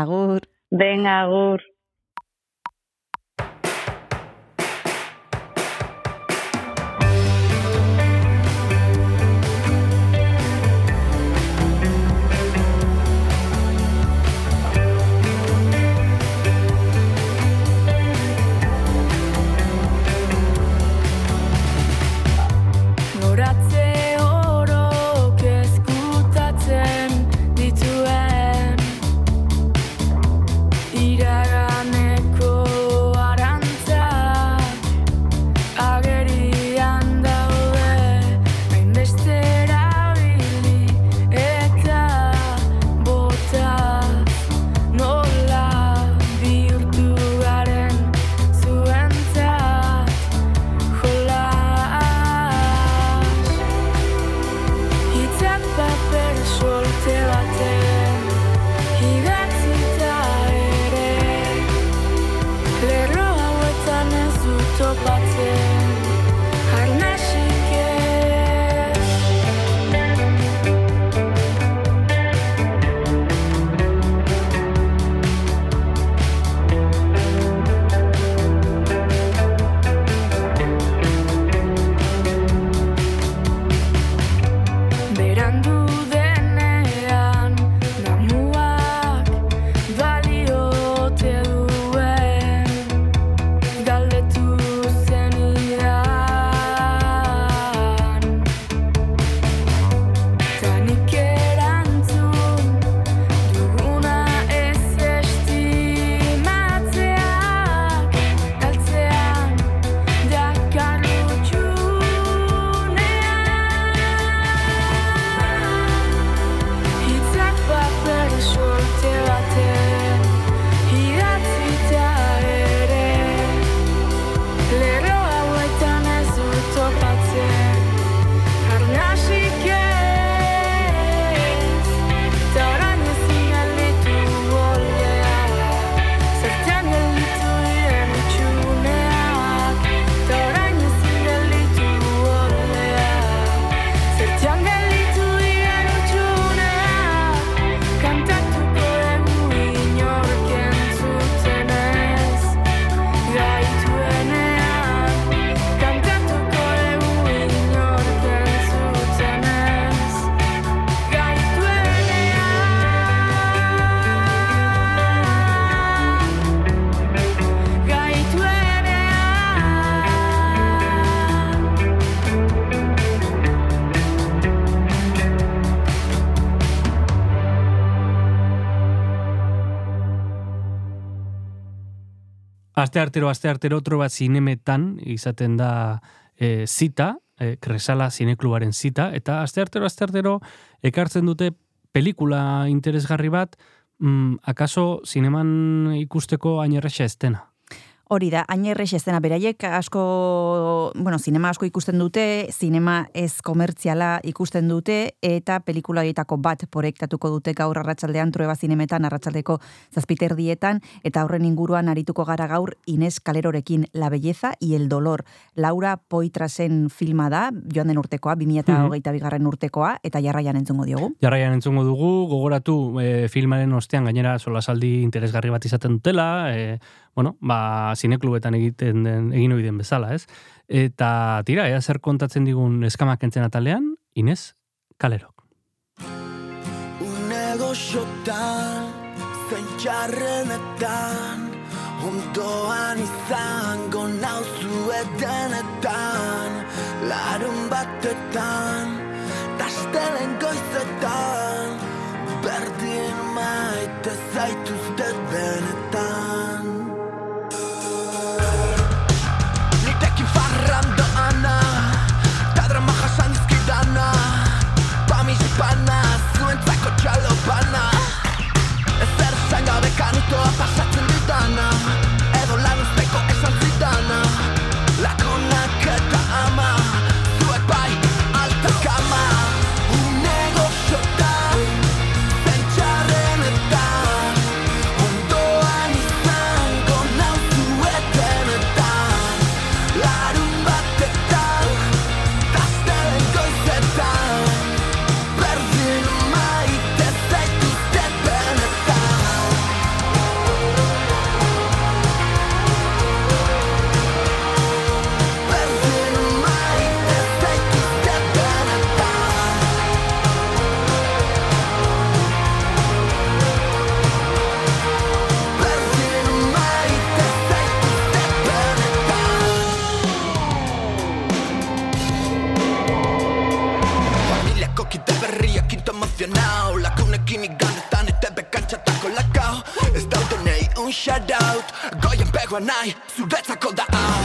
B: Agur.
G: Venga, agur.
A: Aste artero, aste artero, otro bat zinemetan izaten da e, zita, e, kresala zineklubaren zita, eta aste artero, aste artero, ekartzen dute pelikula interesgarri bat, mm, akaso zineman ikusteko ainerrexa ez dena.
B: Hori da, hain errex ez dena beraiek asko, bueno, zinema asko ikusten dute, zinema ez komertziala ikusten dute, eta pelikula horietako bat proiektatuko dute gaur arratsaldean trueba zinemetan, arratsaldeko zazpiterdietan, eta horren inguruan arituko gara gaur Inés Kalerorekin La Belleza y el Dolor. Laura Poitrasen filma da, joan den urtekoa, 2008 bigarren urtekoa, eta jarraian entzungo diogu.
A: Jarraian entzungo dugu, gogoratu e, filmaren ostean gainera solasaldi interesgarri bat izaten dutela, e, bueno, ba, zineklubetan egiten den, egin ohi den bezala, ez? Eta tira, ea zer kontatzen digun eskamak entzen atalean, Inez Kalerok.
J: Une goxotan, zein txarrenetan Ondoan izango nauzu edenetan Larun batetan, tastelen goizetan Berdin maite zaituzte shoutout Goien pegoa nahi, zuretzako da hau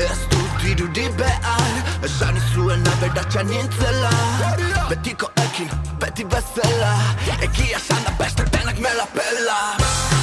J: Ez dut irudi behar Esan izuen aberatxa nintzela Betiko ekin, beti bezala Egia esan da beste denak mela pela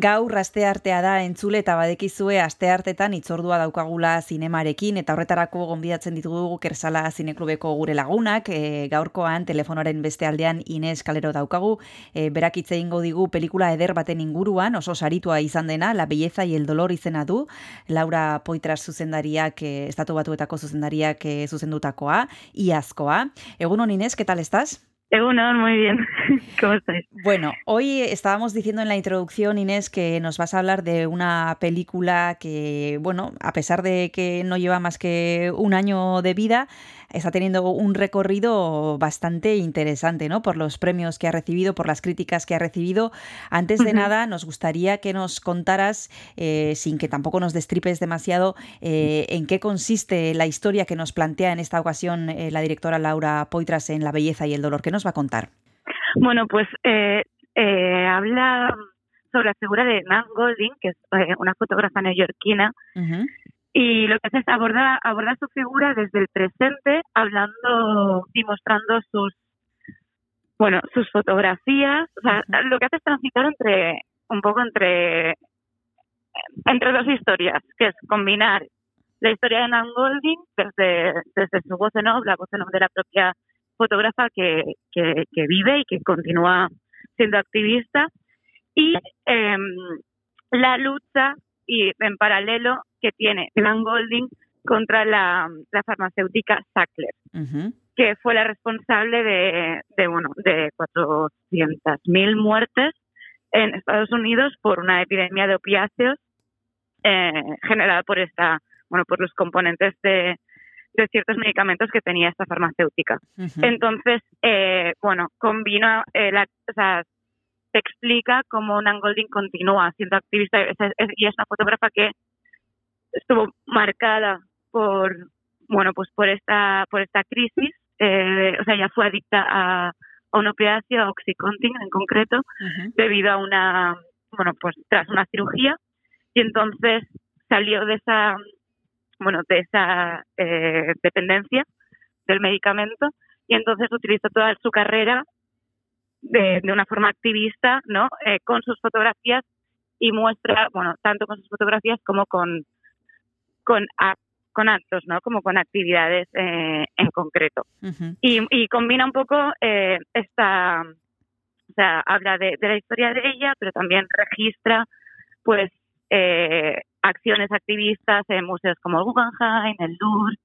B: Gaur asteartea da entzule eta badekizue asteartetan itzordua daukagula zinemarekin eta horretarako gonbidatzen ditugu Kersala Zineklubeko gure lagunak. E, gaurkoan telefonoaren beste aldean Ines Kalero daukagu. E, berak hitz egingo digu pelikula eder baten inguruan, oso saritua izan dena, La belleza y el dolor izena du. Laura Poitras zuzendariak, e, estatu batuetako zuzendariak e, zuzendutakoa, iazkoa. Egunon Ines, ¿qué tal estás?
G: Egunon, muy bien. ¿Cómo estáis?
B: Bueno, hoy estábamos diciendo en la introducción, Inés, que nos vas a hablar de una película que, bueno, a pesar de que no lleva más que un año de vida, está teniendo un recorrido bastante interesante, ¿no? Por los premios que ha recibido, por las críticas que ha recibido. Antes de nada, nos gustaría que nos contaras, eh, sin que tampoco nos destripes demasiado, eh, en qué consiste la historia que nos plantea en esta ocasión eh, la directora Laura Poitras en La belleza y el dolor. ¿Qué nos va a contar?
G: Bueno, pues habla
K: sobre la figura de Nan Golding, que es una fotógrafa neoyorquina. Y lo que hace es abordar, abordar su figura desde el presente, hablando y mostrando sus, bueno, sus fotografías. O sea, lo que hace es transitar entre, un poco entre, entre dos historias, que es combinar la historia de Nan Golding desde, desde su voz en off, la voz en off de la propia fotógrafa que, que, que vive y que continúa siendo activista, y em, la lucha y en paralelo que tiene Nan Golding contra la, la farmacéutica Sackler, que fue la responsable de, de bueno de 400.000 muertes en Estados Unidos por una epidemia de opiáceos eh, generada por esta bueno por los componentes de, de ciertos medicamentos que tenía esta farmacéutica. Entonces, eh, bueno, combina, eh, la, o sea, te explica cómo Nan Golding continúa siendo activista. Y es una fotógrafa que estuvo marcada por, bueno, pues por esta, por esta crisis. eh, o sea, ella fue adicta a, a un opiáceo, a Oxycontin en concreto, debido a una, bueno, pues tras una cirugía. Y entonces salió de esa, bueno, de esa eh, dependencia del medicamento y entonces utilizó toda su carrera de, de una forma activista, ¿no? Eh, con sus fotografías y muestra, bueno, tanto con sus fotografías como con con, con actos, ¿no? Como con actividades eh, en concreto y, y combina un poco eh, esta, o sea, habla de, de la historia de ella, pero también registra, pues, eh, acciones activistas en museos como el Guggenheim, el Louvre,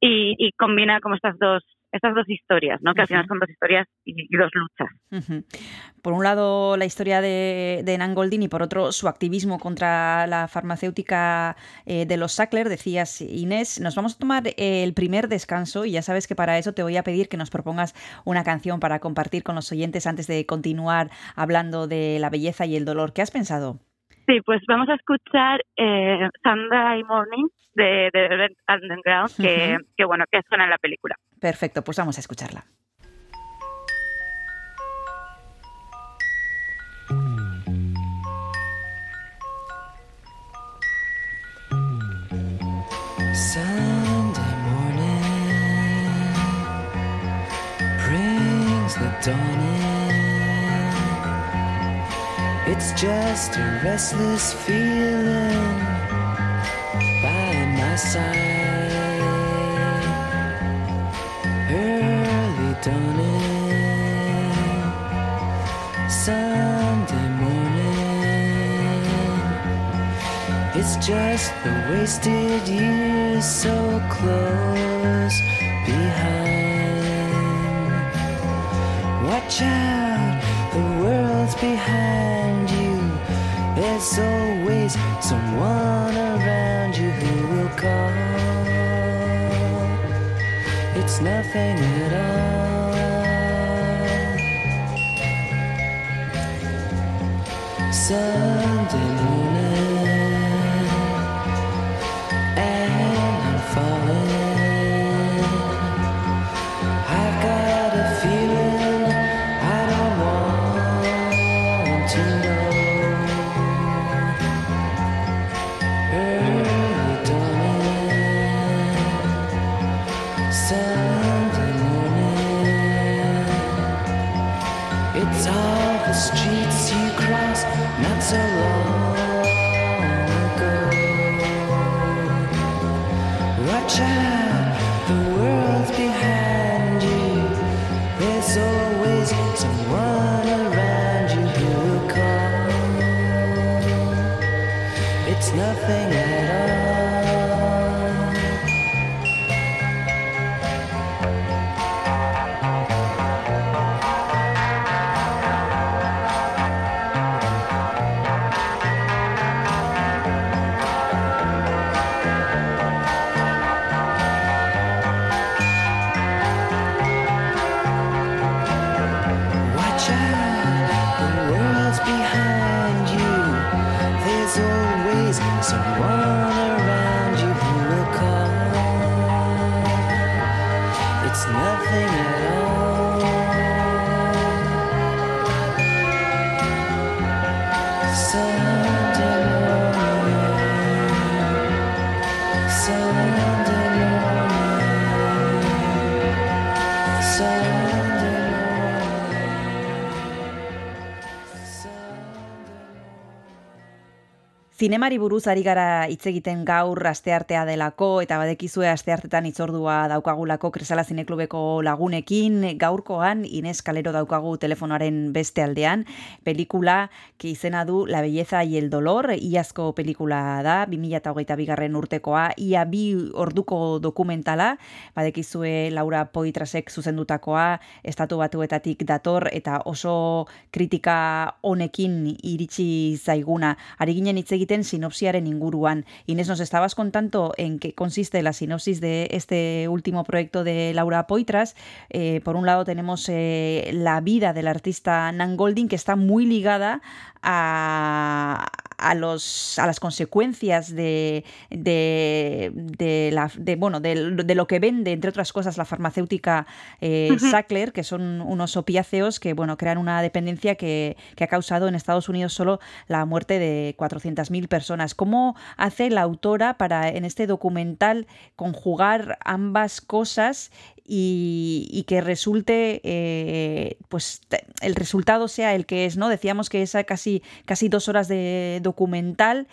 K: y, y combina como estas dos estas dos historias, ¿no? Que al final son dos historias y, y dos luchas.
B: Por un lado, la historia de, de Nan Goldin y por otro, su activismo contra la farmacéutica eh, de los Sackler, decías Inés. Nos vamos a tomar eh, el primer descanso y ya sabes que para eso te voy a pedir que nos propongas una canción para compartir con los oyentes antes de continuar hablando de la belleza y el dolor. ¿Qué has pensado?
K: Sí, pues vamos a escuchar eh, Sunday Morning de, de Underground, que, bueno, que suena en la película.
B: Perfecto, pues vamos a escucharla.
L: Sunday morning brings the dawn in. It's just a restless feeling by my side. Just the wasted years so close behind. Watch out, the world's behind you. There's always someone around you who will call. It's nothing at all. Sunday morning,
B: zinemari buruz ari gara hitz egiten gaur asteartea delako eta badekizue asteartetan hitzordua daukagulako Kresala Zineklubeko lagunekin. Gaurkoan Ines Kalero daukagu telefonoaren beste aldean. Pelikula que izena du La belleza y el dolor iazko pelikula da 2022 bigarren urtekoa. Ia bi orduko dokumentala badekizue Laura Poitrasek zuzendutakoa estatu batuetatik dator eta oso kritika honekin iritsi zaiguna. Ari ginen hitz egiten sinopsiaren inguruan. Inés, nos estabas contando en qué consiste la sinopsis de este último proyecto de Laura Poitras. Eh, por un lado tenemos eh, la vida del artista Nan Golding, que está muy ligada a, a, los, a las consecuencias de, de, de la, de, bueno, de, de lo que vende, entre otras cosas, la farmacéutica eh. Sackler, que son unos opiáceos que bueno, crean una dependencia que, que ha causado en Estados Unidos solo la muerte de 400.000 personas. ¿Cómo hace la autora para en este documental conjugar ambas cosas y, y que resulte, eh, pues el resultado sea el que es, ¿no? Decíamos que es casi, casi dos horas de documental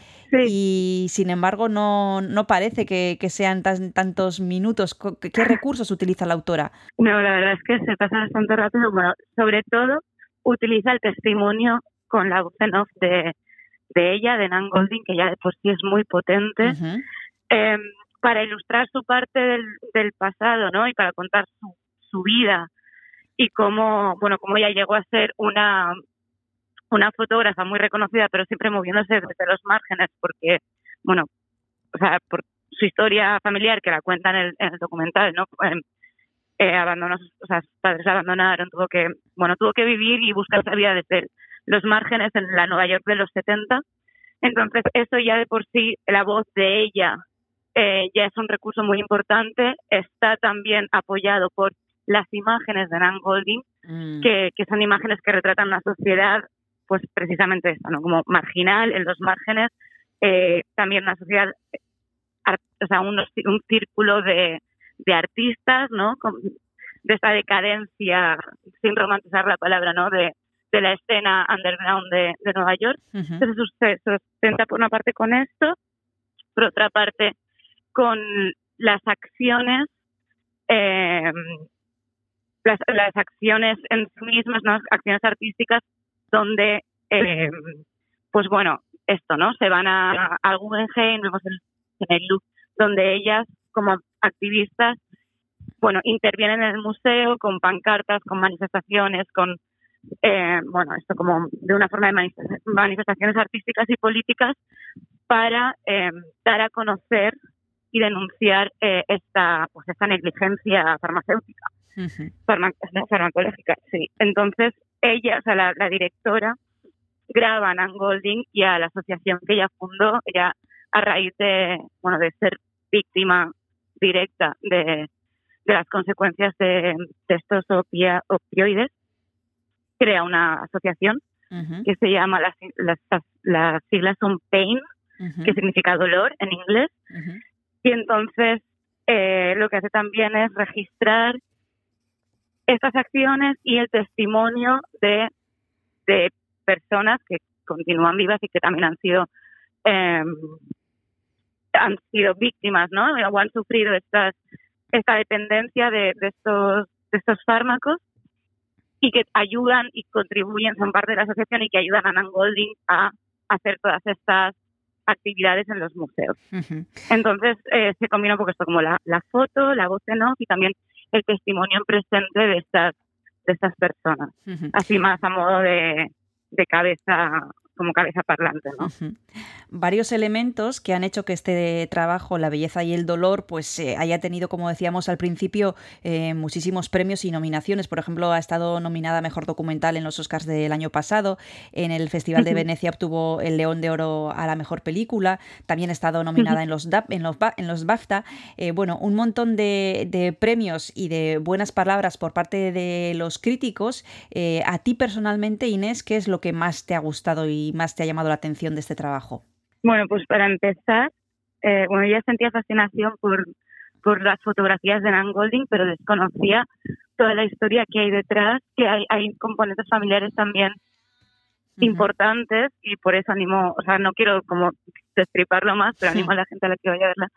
B: y sin embargo no, no parece que, que sean tan- tantos minutos. ¿Qué, qué recursos utiliza la autora?
K: No, la verdad es que se pasa bastante rápido. Bueno, sobre todo utiliza el testimonio con la voz en off de, de ella, de Nan Golding, que ya de por sí es muy potente, eh, para ilustrar su parte del, pasado, ¿no? Y para contar su, vida y cómo, bueno, cómo ella llegó a ser una una fotógrafa muy reconocida, pero siempre moviéndose desde los márgenes, porque, bueno, o sea, por su historia familiar que la cuenta en el, en el documental, ¿no? Eh, eh, abandonó, o sea, sus padres la abandonaron, tuvo que, bueno, tuvo que vivir y buscar esa vida desde los márgenes en la Nueva York de los 70. Entonces, eso ya de por sí, la voz de ella eh, ya es un recurso muy importante. Está también apoyado por las imágenes de Nan Golding, que, que son imágenes que retratan una sociedad, pues precisamente esta, ¿no? Como marginal, en los márgenes, eh, también una sociedad, o sea, unos- un círculo de, de artistas, ¿no? Con- de esta decadencia, sin romantizar la palabra, ¿no? De, de la escena underground de, de Nueva York. Entonces se sustenta por una parte con esto, por otra parte con las acciones, eh, las, acciones en sí mismas, ¿no? acciones artísticas, donde, eh, pues bueno, esto, ¿no? Se van a, al Guggenheim, donde ellas, como activistas, bueno, intervienen en el museo con pancartas, con manifestaciones, con, eh, bueno, esto como de una forma de manifesta- manifestaciones artísticas y políticas para eh, dar a conocer y denunciar eh, esta, pues esta negligencia farmacéutica. Farmacológica, sí. Entonces, ella, o sea, la, la directora, graba a Nan Golding y a la asociación que ella fundó, ella a raíz de, bueno, de ser víctima directa de, de las consecuencias de, de estos opia- opioides, crea una asociación que se llama, las, las, las siglas son PAIN, que significa dolor en inglés, y entonces eh, lo que hace también es registrar estas acciones y el testimonio de, de personas que continúan vivas y que también han sido eh, han sido víctimas, ¿no? O han sufrido estas esta dependencia de, de estos de estos fármacos y que ayudan y contribuyen, son parte de la asociación y que ayudan a Nan Golding a hacer todas estas actividades en los museos. Entonces eh, se combina un poco esto como la, la foto, la voz en off y también el testimonio en presente de estas de estas personas, así más a modo de, de cabeza como cabeza parlante, ¿no?
B: varios elementos que han hecho que este trabajo, La belleza y el dolor, pues eh, haya tenido, como decíamos al principio, eh, muchísimos premios y nominaciones. Por ejemplo, ha estado nominada a Mejor Documental en los Oscars del año pasado. En el Festival de. Venecia obtuvo el León de Oro a la Mejor Película. También ha estado nominada en los, DAP, en los, Ba- en los BAFTA. Eh, bueno, un montón de, de premios y de buenas palabras por parte de los críticos. A ti personalmente, Inés, ¿qué es lo que más te ha gustado y más te ha llamado la atención de este trabajo?
K: Bueno, pues para empezar, eh, bueno, ya sentía fascinación por, por las fotografías de Nan Golding, pero desconocía toda la historia que hay detrás, que hay, hay componentes familiares también importantes y por eso animo, o sea, no quiero como destriparlo más, pero
B: Sí.
K: animo a la gente a la que vaya a verla.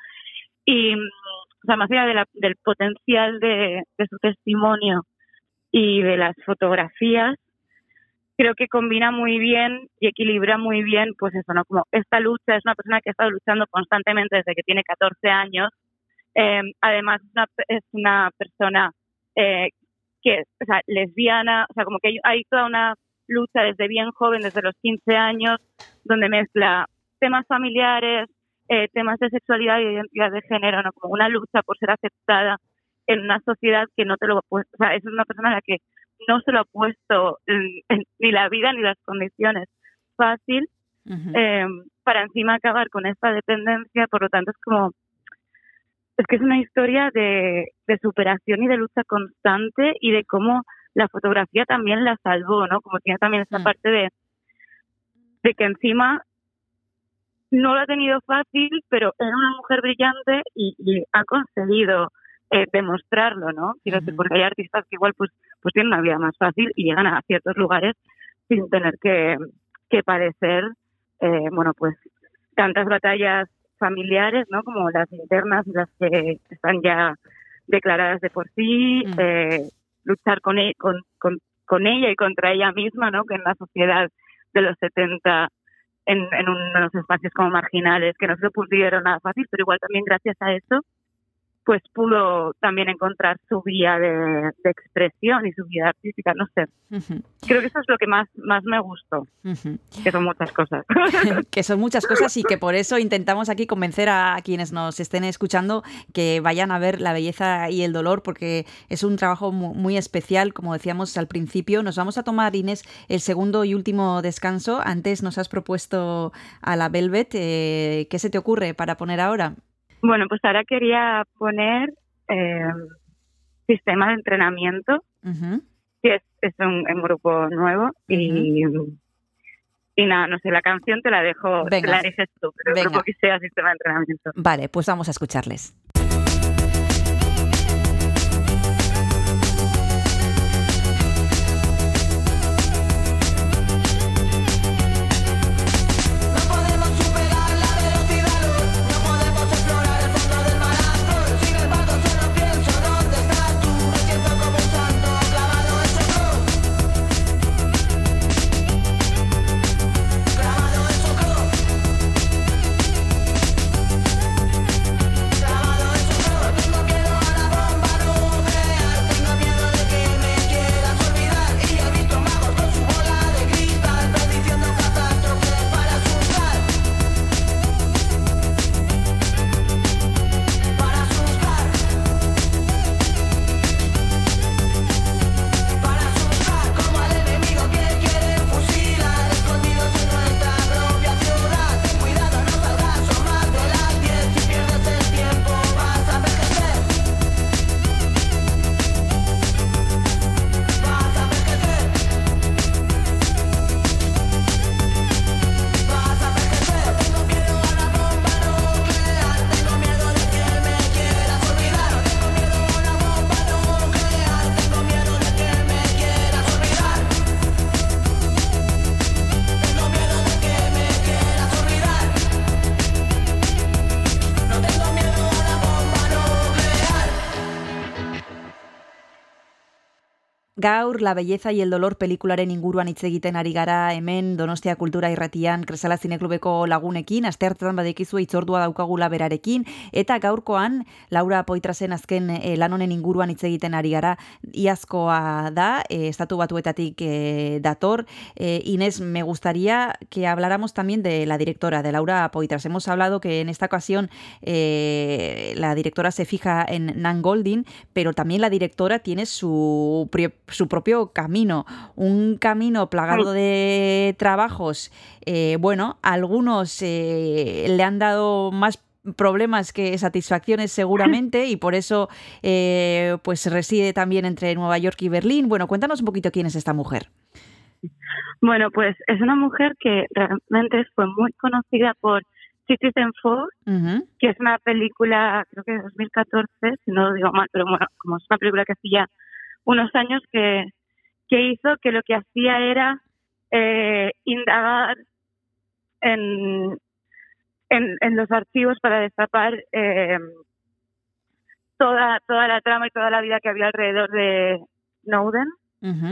K: Y, o sea, más allá de la- del potencial de, de su testimonio y de las fotografías, creo que combina muy bien y equilibra muy bien, pues eso, ¿no? Como esta lucha, es una persona que ha estado luchando constantemente desde que tiene 14 años. Eh, además, es una, es una persona eh, que, o lesbiana, o sea, como que hay, toda una lucha desde bien joven, desde los 15 años, donde mezcla temas familiares, eh, temas de sexualidad y de identidad de género, ¿no? Como una lucha por ser aceptada en una sociedad que no te lo ha puesto, o sea, es una persona a la que no se lo ha puesto en- en- ni la vida ni las condiciones fácil eh, para encima acabar con esta dependencia, por lo tanto es como es que es una historia de, de superación y de lucha constante y de cómo la fotografía también la salvó, ¿no? Como tiene también esta
B: Mm.
K: parte de, de que encima no lo ha tenido fácil, pero era una mujer brillante y, y ha conseguido eh, demostrarlo, ¿no? Quiero decir, porque hay artistas que igual pues, pues tienen una vida más fácil y llegan a ciertos lugares sin tener que, que padecer, eh, bueno, pues tantas batallas familiares, ¿no? Como las internas y las que están ya declaradas de por sí,
B: Mm.
K: eh, luchar con, e- con, con, con ella y contra ella misma, ¿no? Que en la sociedad de los 70, en, en unos espacios como marginales, que no se lo pusieron nada fácil, pero igual también gracias a eso, pues pudo también encontrar su vía de, de expresión y su vida artística, no sé. Creo que eso es lo que más, más me gustó, que son muchas cosas.
B: que son muchas cosas y que por eso intentamos aquí convencer a quienes nos estén escuchando que vayan a ver La belleza y el dolor porque es un trabajo mu- muy especial, como decíamos al principio. Nos vamos a tomar, Inés, el segundo y último descanso. Antes nos has propuesto a la Velvet. eh, ¿Qué se te ocurre para poner ahora?
K: Bueno, pues ahora quería poner eh, sistema de entrenamiento,
B: Ujú.
K: que es, es un, un grupo nuevo y, y nada, no sé, la canción te la dejo, te
B: Venga.
K: la eliges tú, pero el grupo que sea sistema de entrenamiento.
B: Vale, pues vamos a escucharles. Gaur, La belleza y el dolor pelikularen inguruan hitz egiten ari gara hemen Donostia Kultura Irratian Kresala Zineklubeko lagunekin, asteartetan badekizu itzordua daukagula berarekin, eta gaurkoan Laura Poitrasen azken eh, lan honen inguruan hitz egiten ari gara, iazkoa da, eh, estatu batuetatik eh, dator. Eh, Inés, me gustaría que habláramos también de la directora, de Laura Poitras. Hemos hablado que en esta ocasión la directora se fija en Nan Goldin, pero también la directora tiene su, su propio camino, un camino plagado de trabajos. Eh, bueno, algunos eh, le han dado más problemas que satisfacciones seguramente y por eso eh, pues reside también entre Nueva York y Berlín. Bueno, cuéntanos un poquito quién es esta mujer.
K: Bueno, pues es una mujer que realmente fue muy conocida por Citizen Four, que es una película, creo que de 2014, si no lo digo mal, pero bueno, como es una película que hacía unos años que, que hizo, que lo que hacía era eh, indagar en, en, en los archivos para destapar eh, toda, toda la trama y toda la vida que había alrededor de Snowden.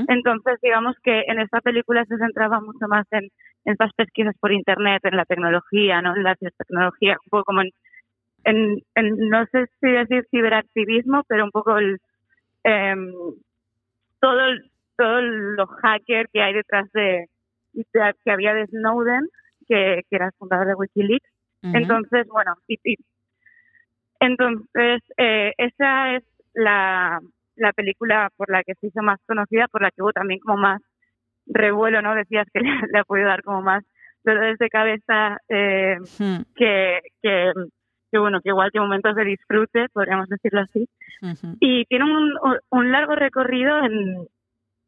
K: Entonces, digamos que en esta película se centraba mucho más en, en estas pesquisas por Internet, en la tecnología, ¿no? en la tecnología, un poco como en, en, en- no sé si decir ciberactivismo, pero un poco el, em, todo, el- todo lo hacker que hay detrás de, de- que había de Snowden, que, que era el fundador de Wikileaks. Entonces, bueno, y, y- entonces eh, esa es la, la película por la que se hizo más conocida, por la que hubo también como más revuelo, ¿no? Decías que le, le ha podido dar como más dolores de cabeza eh,
B: Hmm,
K: que, que, que, bueno, que igual que momentos de disfrute, podríamos decirlo así. Y tiene un, un largo recorrido en,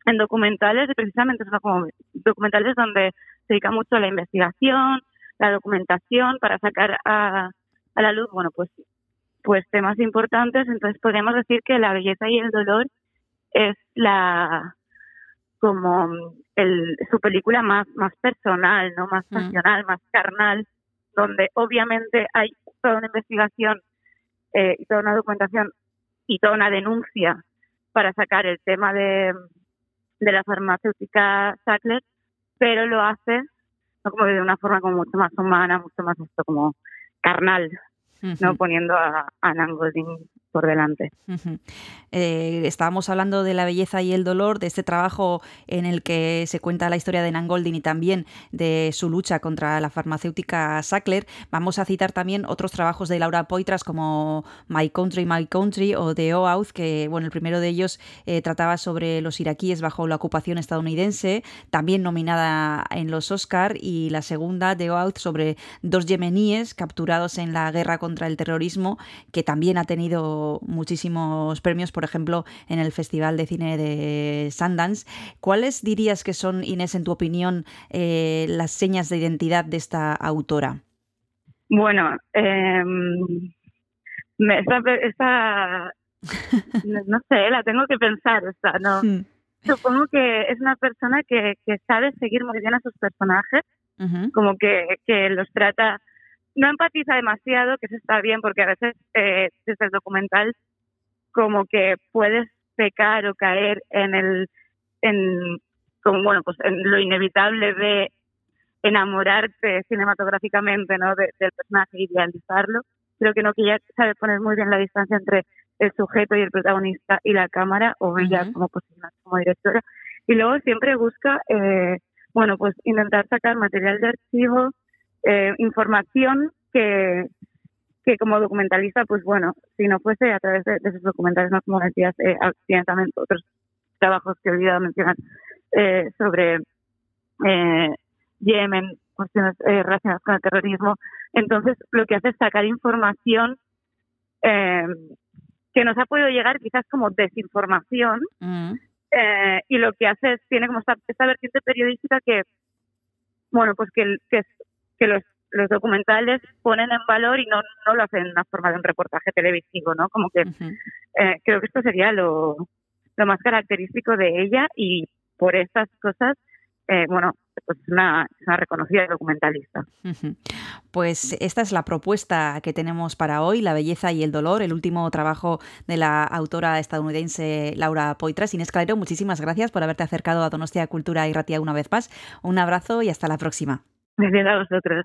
K: en documentales, y precisamente son como documentales donde se dedica mucho a la investigación, la documentación, para sacar a, a la luz, bueno, pues, pues temas importantes. Entonces podríamos decir que la belleza y el dolor es la como el, su película más, más personal, ¿no? Más
B: Mm.
K: pasional, más carnal, donde obviamente hay toda una investigación eh, y toda una documentación y toda una denuncia para sacar el tema de, de la farmacéutica Sackler, pero lo hace ¿no? como de una forma como mucho más humana, mucho más esto como carnal, no poniendo a, a Nan Goldin por delante.
B: Eh, estábamos hablando de la belleza y el dolor, de este trabajo en el que se cuenta la historia de Nan Goldin y también de su lucha contra la farmacéutica Sackler. Vamos a citar también otros trabajos de Laura Poitras como My Country, My Country o The Oath, que bueno, el primero de ellos eh, trataba sobre los iraquíes bajo la ocupación estadounidense, también nominada en los Oscar, y la segunda, The Oath, sobre dos yemeníes capturados en la guerra contra el terrorismo, que también ha tenido muchísimos premios, por ejemplo, en el Festival de Cine de Sundance. ¿Cuáles dirías que son, Inés, en tu opinión, eh, las señas de identidad de esta autora?
K: Bueno, eh, me, esta, esta- no, sé, la tengo que pensar, esta, no. Supongo que es una persona que, que sabe seguir muy bien a sus personajes, como que, que los trata, no empatiza demasiado, que eso está bien, porque a veces eh, desde el documental como que puedes pecar o caer en el, en, como, bueno, pues en lo inevitable de enamorarte cinematográficamente, ¿no? de- del personaje, idealizarlo. Creo que no, que ella sabe poner muy bien la distancia entre el sujeto y el protagonista y la cámara, o ella como como directora. Y luego siempre busca, eh, bueno, pues intentar sacar material de archivo, eh, información que, que como documentalista, pues bueno, si no fuese a través de, de esos documentales, no como decías, eh, ah, tiene también otros trabajos que he olvidado mencionar eh, sobre eh, Yemen, cuestiones eh, relacionadas con el terrorismo. Entonces, lo que hace es sacar información eh, que nos ha podido llegar quizás como desinformación
B: ujú,
K: eh, y lo que hace es, tiene como esta, esta vertiente periodística que, bueno, pues que, que, es- que los, los documentales ponen en valor y no, no lo hacen en una forma de un reportaje televisivo, ¿no? Como que eh, creo que esto sería lo, lo más característico de ella y por estas cosas, eh, bueno, pues es una, una reconocida documentalista.
B: Pues esta es la propuesta que tenemos para hoy, La belleza y el dolor, el último trabajo de la autora estadounidense Laura Poitras. Inés Calero, muchísimas gracias por haberte acercado a Donostia Cultura y Ratia una vez más. Un abrazo y hasta la próxima.
K: Gracias a vosotros.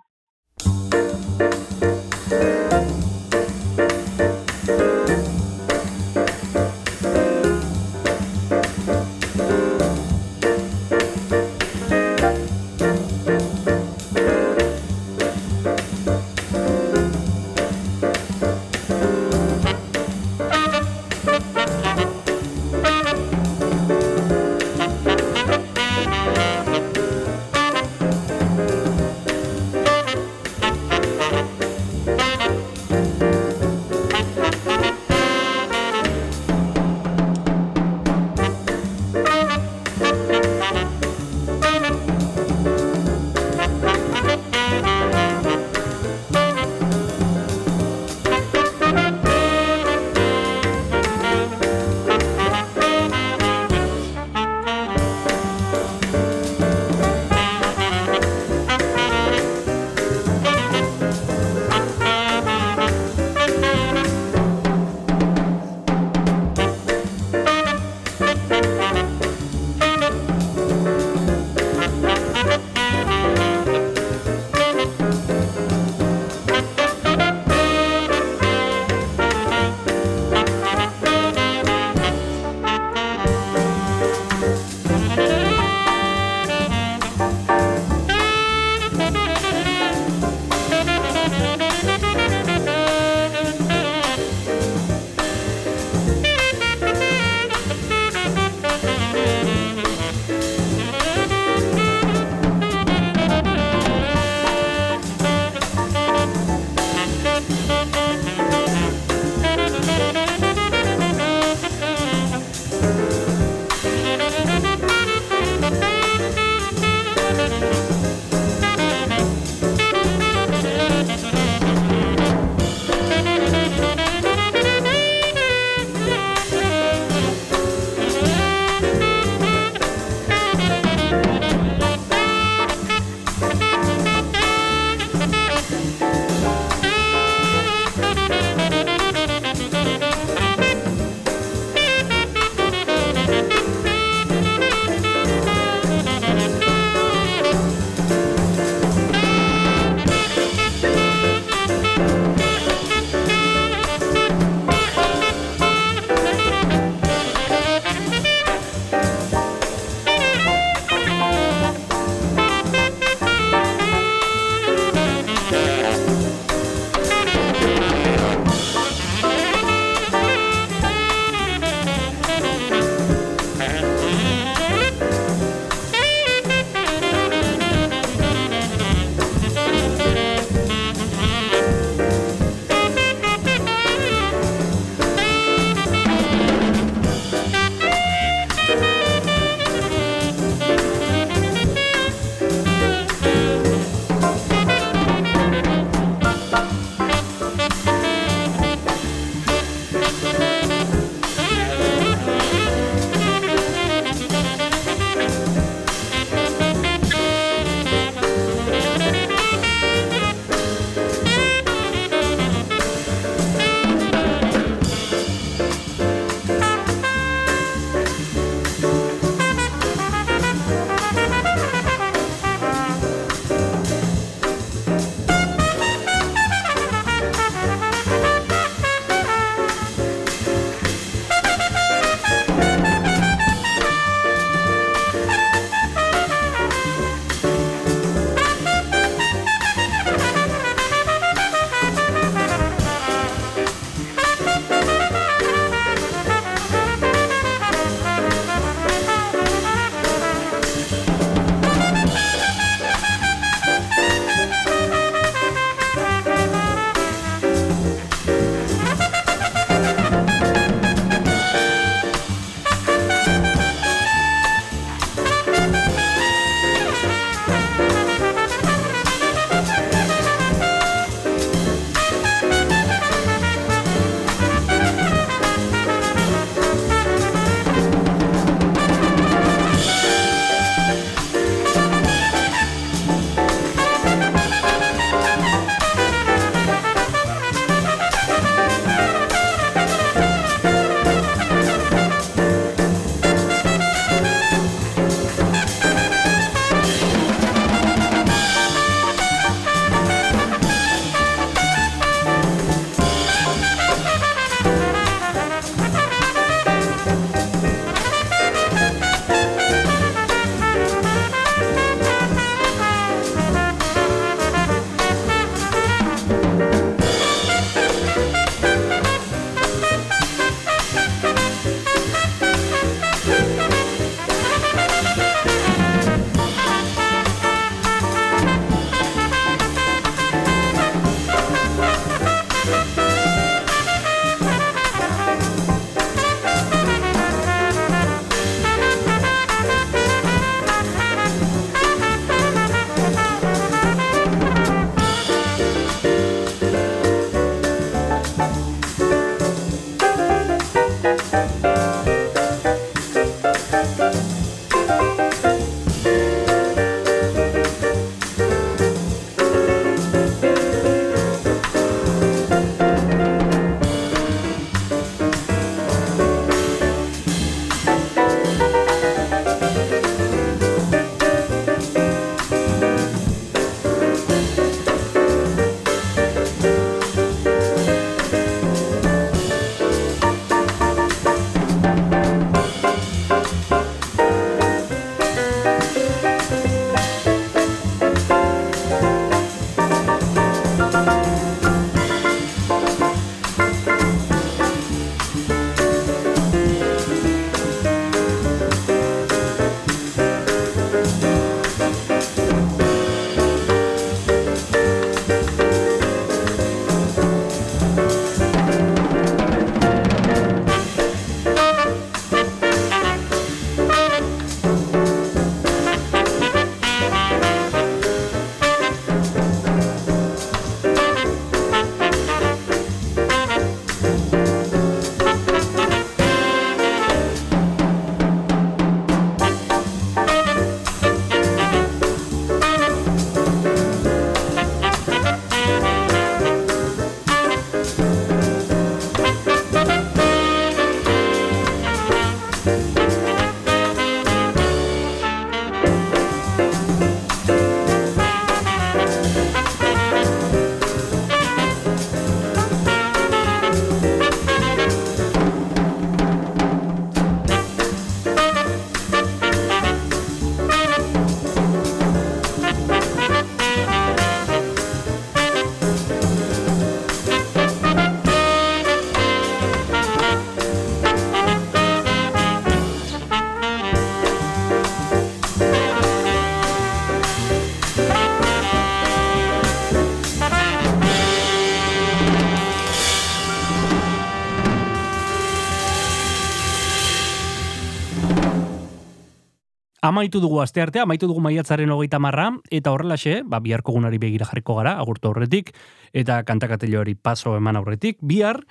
A: Amaitu dugu aste artea, amaitu dugu maiatzaren hogeita marra, eta horrelaxe, ba, biharko gunari begira jarriko gara, agurtu aurretik, eta kantakatelioari paso eman aurretik, bihar,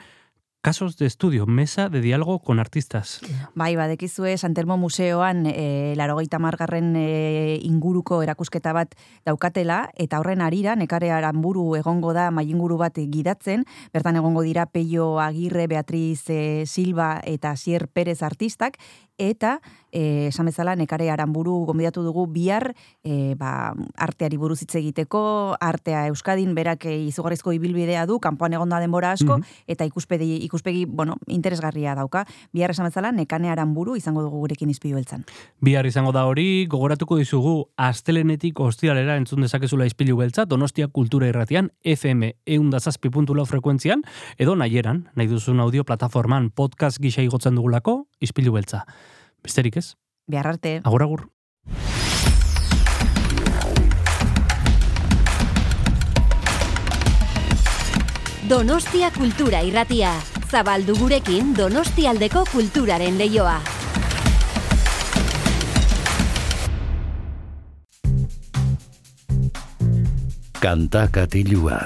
A: Casos de estudio, mesa de diálogo con artistas.
B: Bai, badekizue Santelmo Museoan e, larogeita margarren e, inguruko erakusketa bat daukatela, eta horren arira, nekare aranburu egongo da mainguru bat gidatzen, bertan egongo dira Peio Agirre, Beatriz e, Silva eta Sier Perez artistak, eta eh, esan bezala nekare aranburu gonbidatu dugu bihar eh, ba, arteari buruz hitz egiteko, artea Euskadin berak eh, izugarrizko ibilbidea du, kanpoan egonda denbora asko, eta ikuspegi, ikuspegi bueno, interesgarria dauka. Bihar esan bezala nekane aranburu izango dugu gurekin izpilu beltzan.
A: Bihar izango da hori, gogoratuko dizugu astelenetik ostiralera entzun dezakezula izpilu beltza, Donostia Kultura Irratian, FM eundazazpi.lau frekuentzian, edo nahieran, nahi duzun audio plataforman podcast gisa igotzen dugulako, izpilu beltza. Besterik ez?
B: Bihar arte.
A: Agur, agur.
M: Donostia Kultura Irratia. Zabaldu gurekin Donostialdeko kulturaren leioa.
N: Kanta katilua.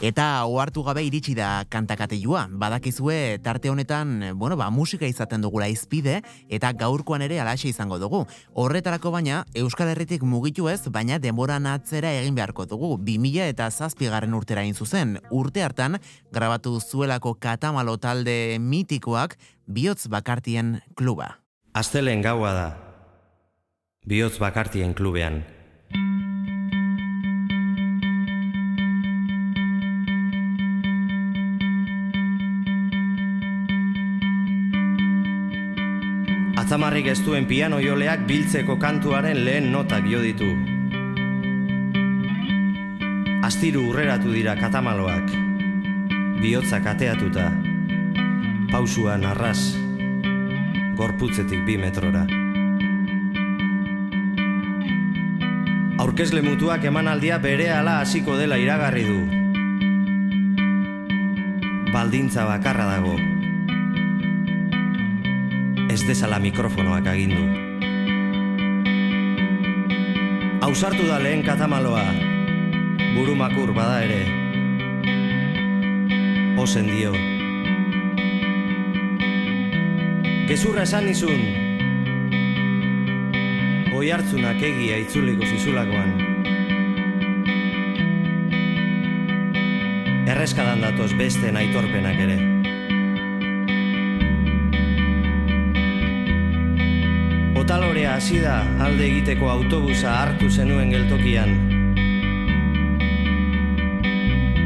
D: Eta ohartu gabe iritsi da kantakatilua. Badakizue tarte honetan, bueno, ba, musika izaten dugula izpide, eta gaurkoan ere alaxe izango dugu. Horretarako baina, Euskal Herritik mugitu ez, baina denboran atzera egin beharko dugu. 2000 eta zazpigarren urtera zuzen. Urte hartan, grabatu zuelako katamalo talde mitikoak, bihotz bakartien kluba.
O: Astelen gaua da. Bihotz bakartien klubean. Atzamarrik ez duen piano joleak biltzeko kantuaren lehen notak jo ditu. Astiru urreratu dira katamaloak. Bihotzak ateatuta. Pausuan arras. Gorputzetik bi metrora. Aurkezle mutuak emanaldia berehala hasiko dela iragarri du. Baldintza bakarra dago. Ez dezala mikrofonoak agindu. Ausartu da lehen katamaloa, burumakur bada ere. Ozen dio. Gezurra esan nizun, oi hartzunak egia itzuliko zizulakoan. Erreskadan datoz beste aitorpenak ere. Otalorea hasi da alde egiteko autobusa hartu zenuen geltokian.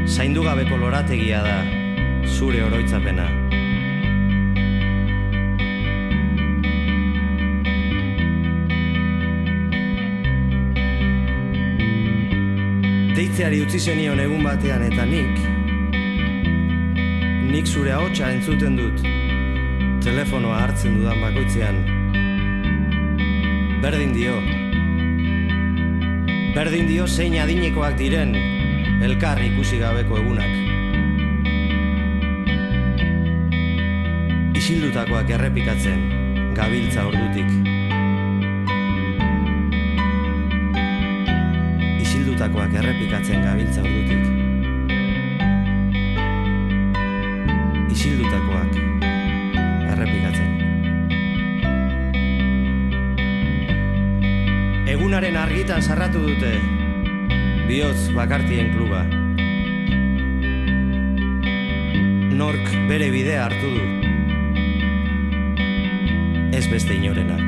O: Zaindu gabeko lorategia da, zure oroitzapena. Deitzeari utzi zenion egun batean eta nik, nik zure ahotsa entzuten dut, telefonoa hartzen dudan bakoitzean, Berdin dio. Berdin dio zein adinekoak diren elkar ikusi gabeko egunak. Isildutakoak errepikatzen, gabiltza ordutik. Isildutakoak errepikatzen gabiltza ordutik. Sarratu dute. Bihotz bakartien kluba. Nork bere bidea hartu du. Ez beste inorena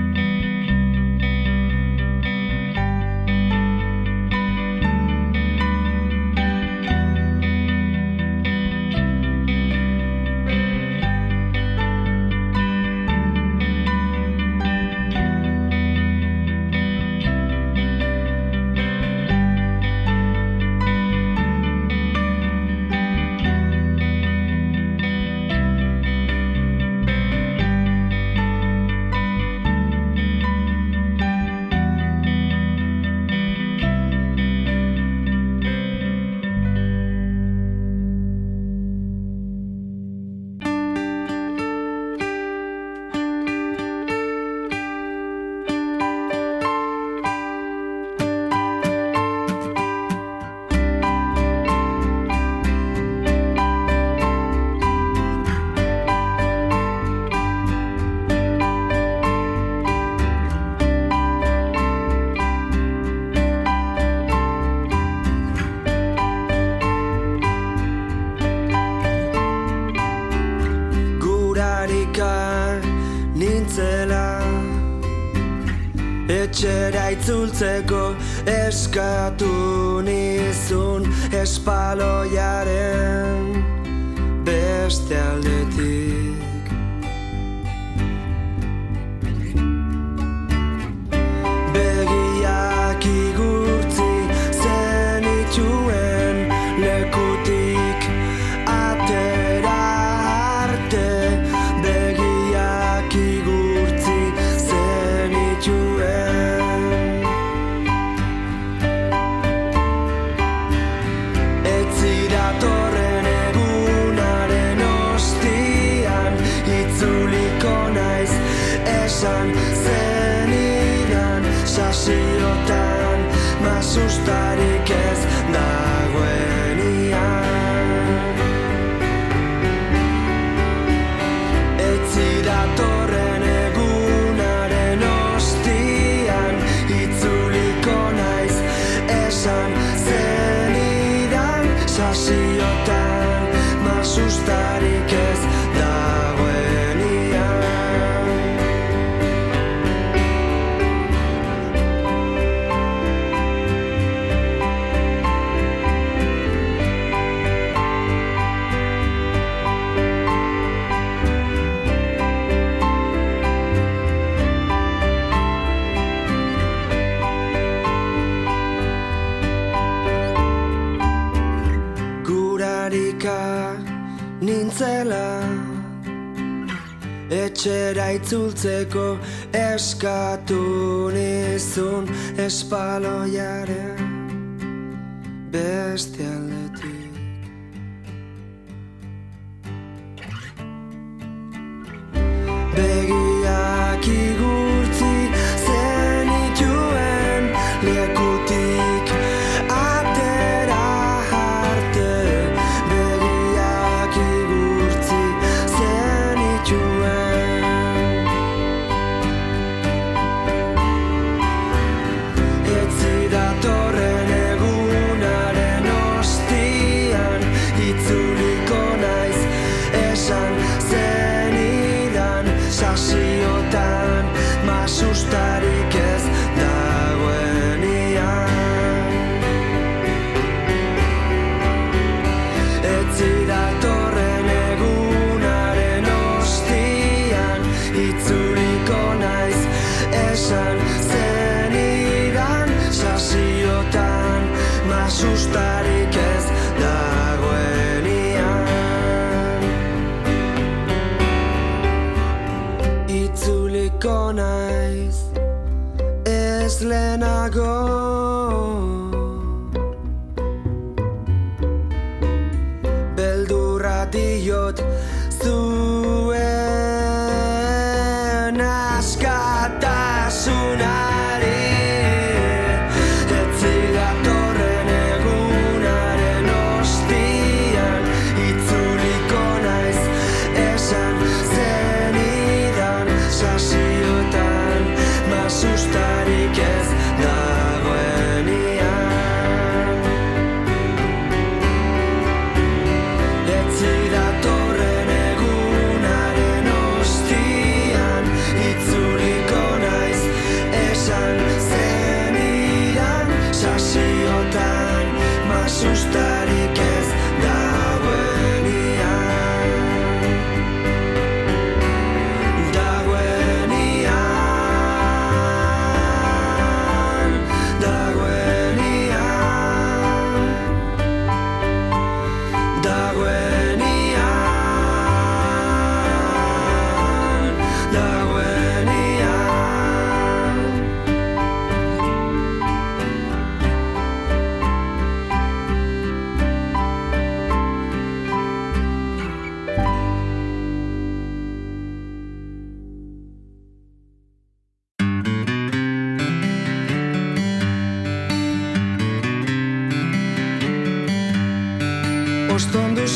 E: eskatu nizun espaloiaren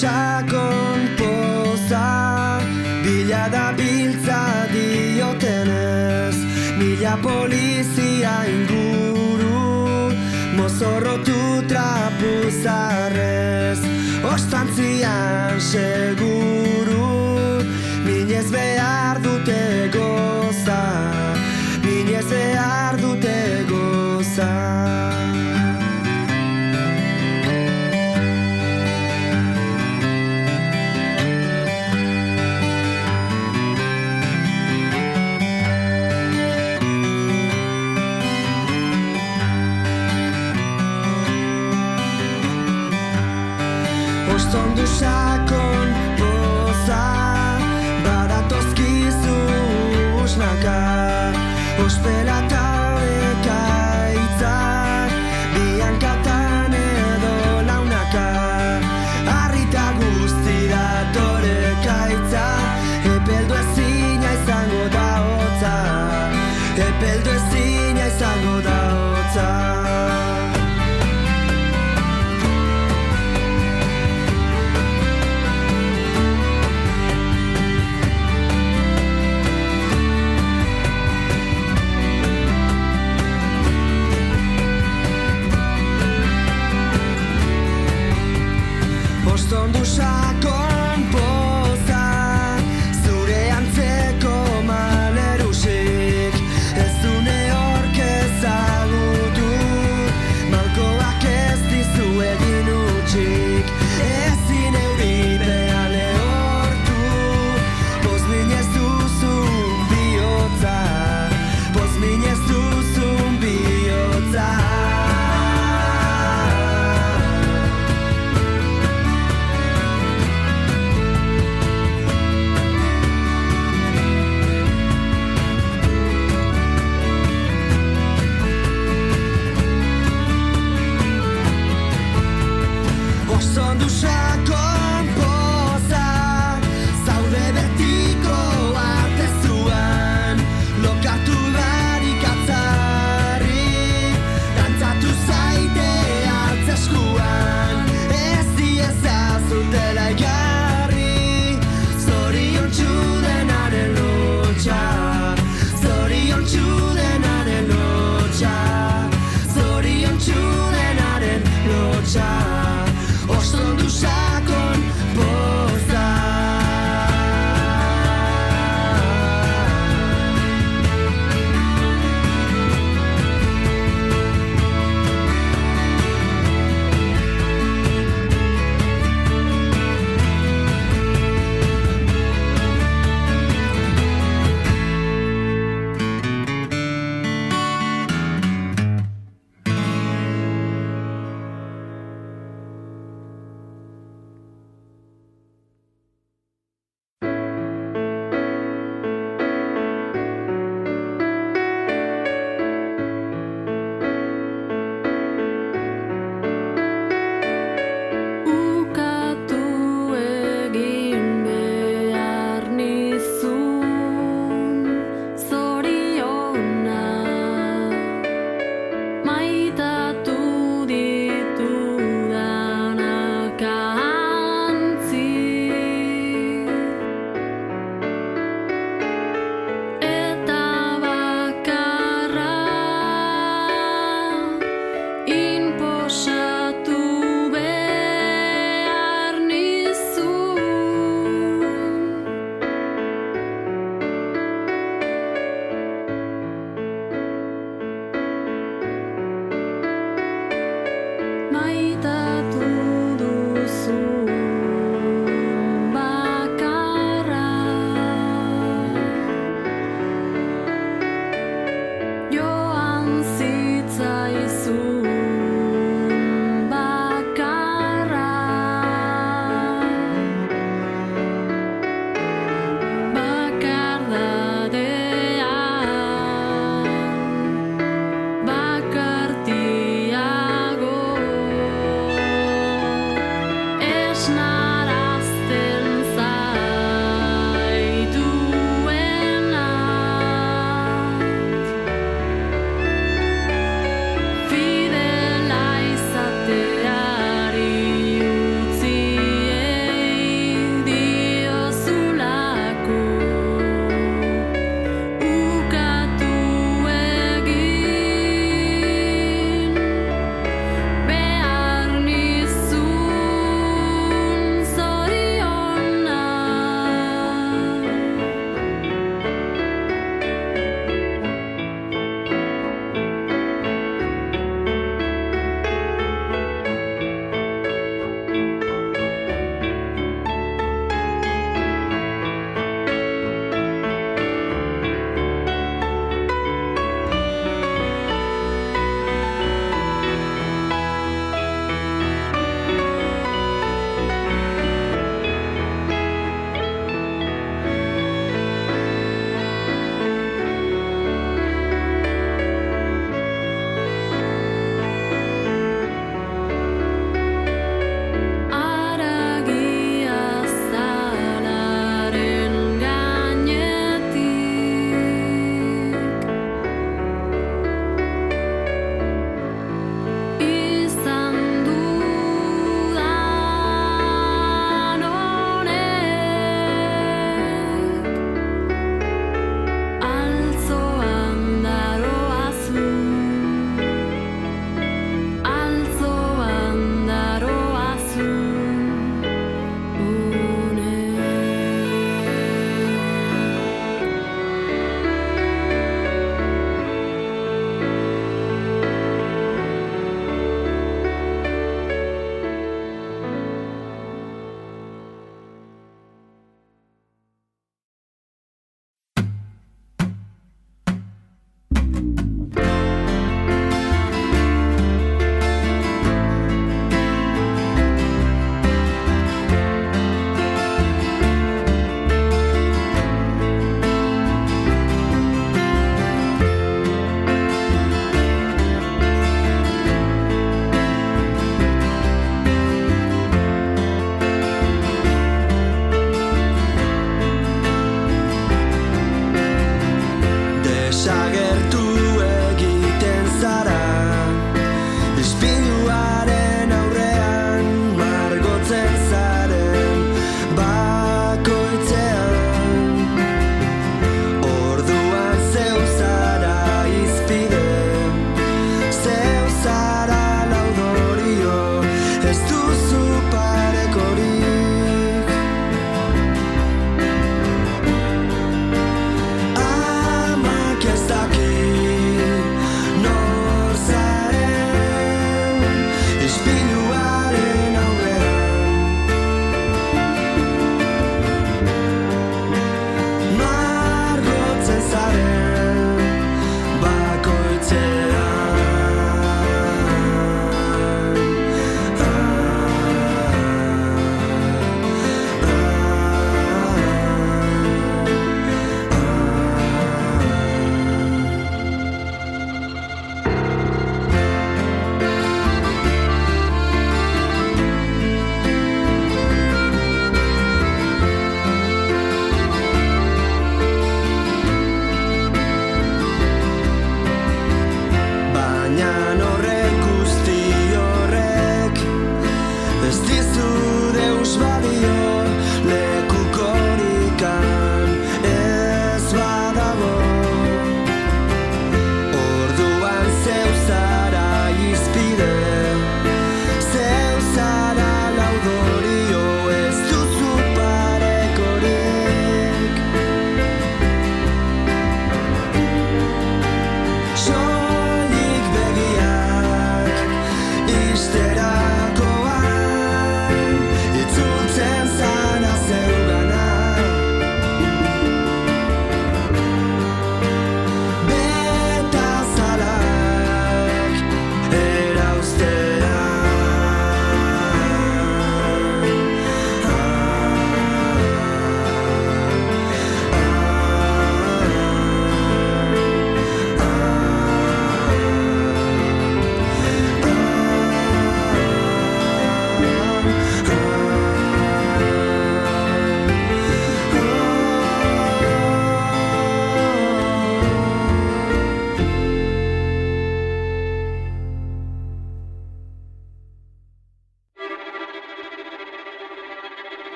E: sakon poza Bila da biltza diotenez. Mila polizia inguru Mozorrotu trapuzarrez Ostantzian seguru Minez behar dute
P: gozatzen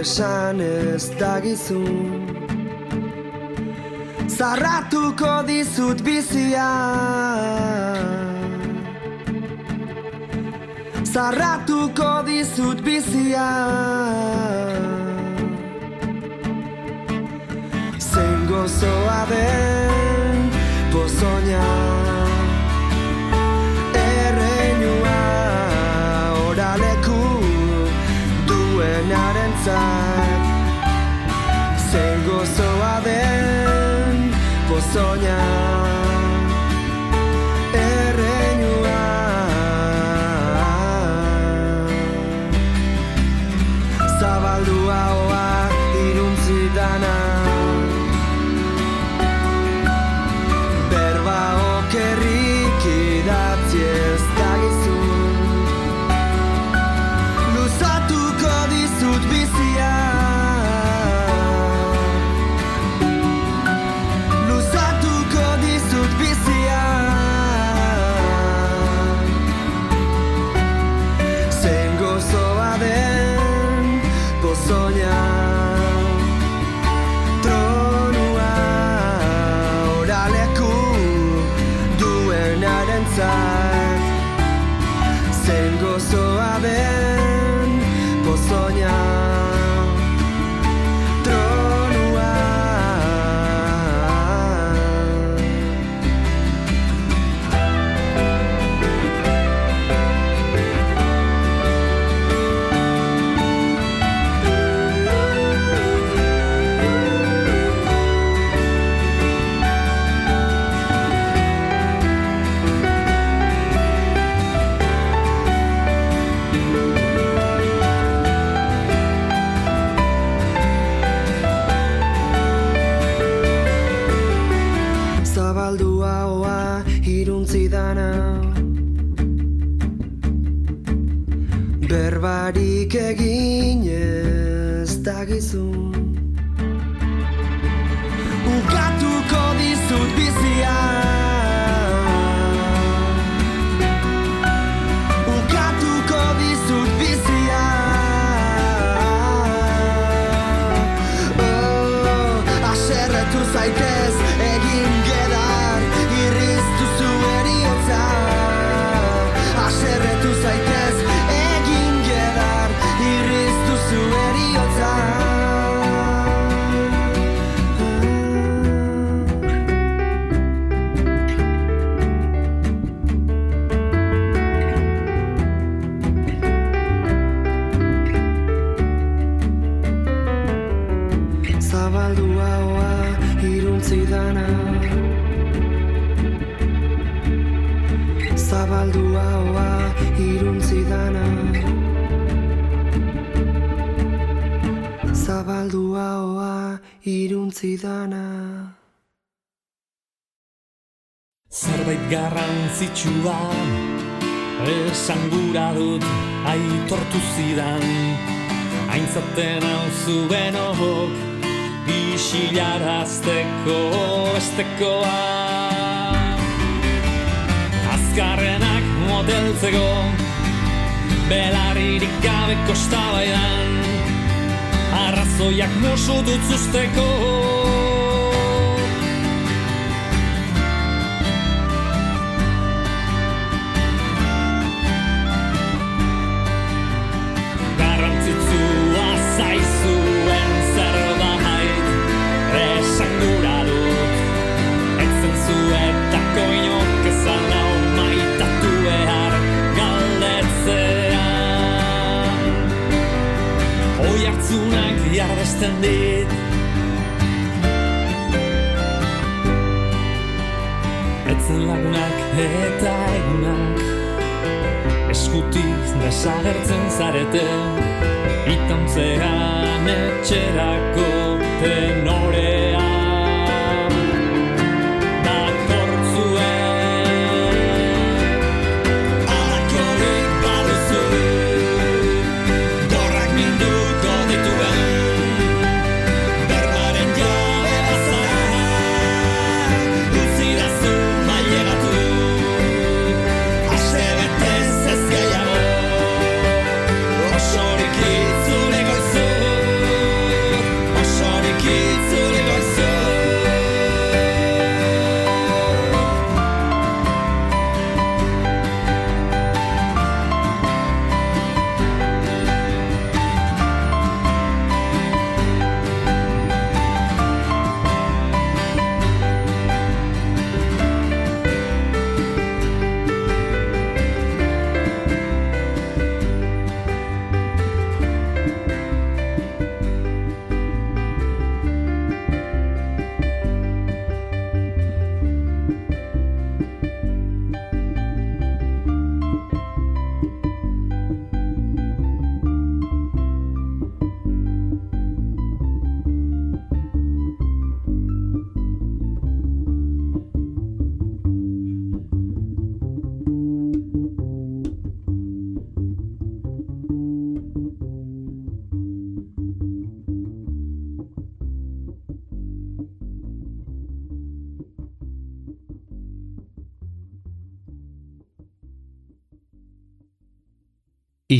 P: esan ez dagizun Zarratuko dizut bizia. Zarratuko dizut bizia. Zengo zoa den pozoñan bizitzak Zer gozoa den
E: pozoinak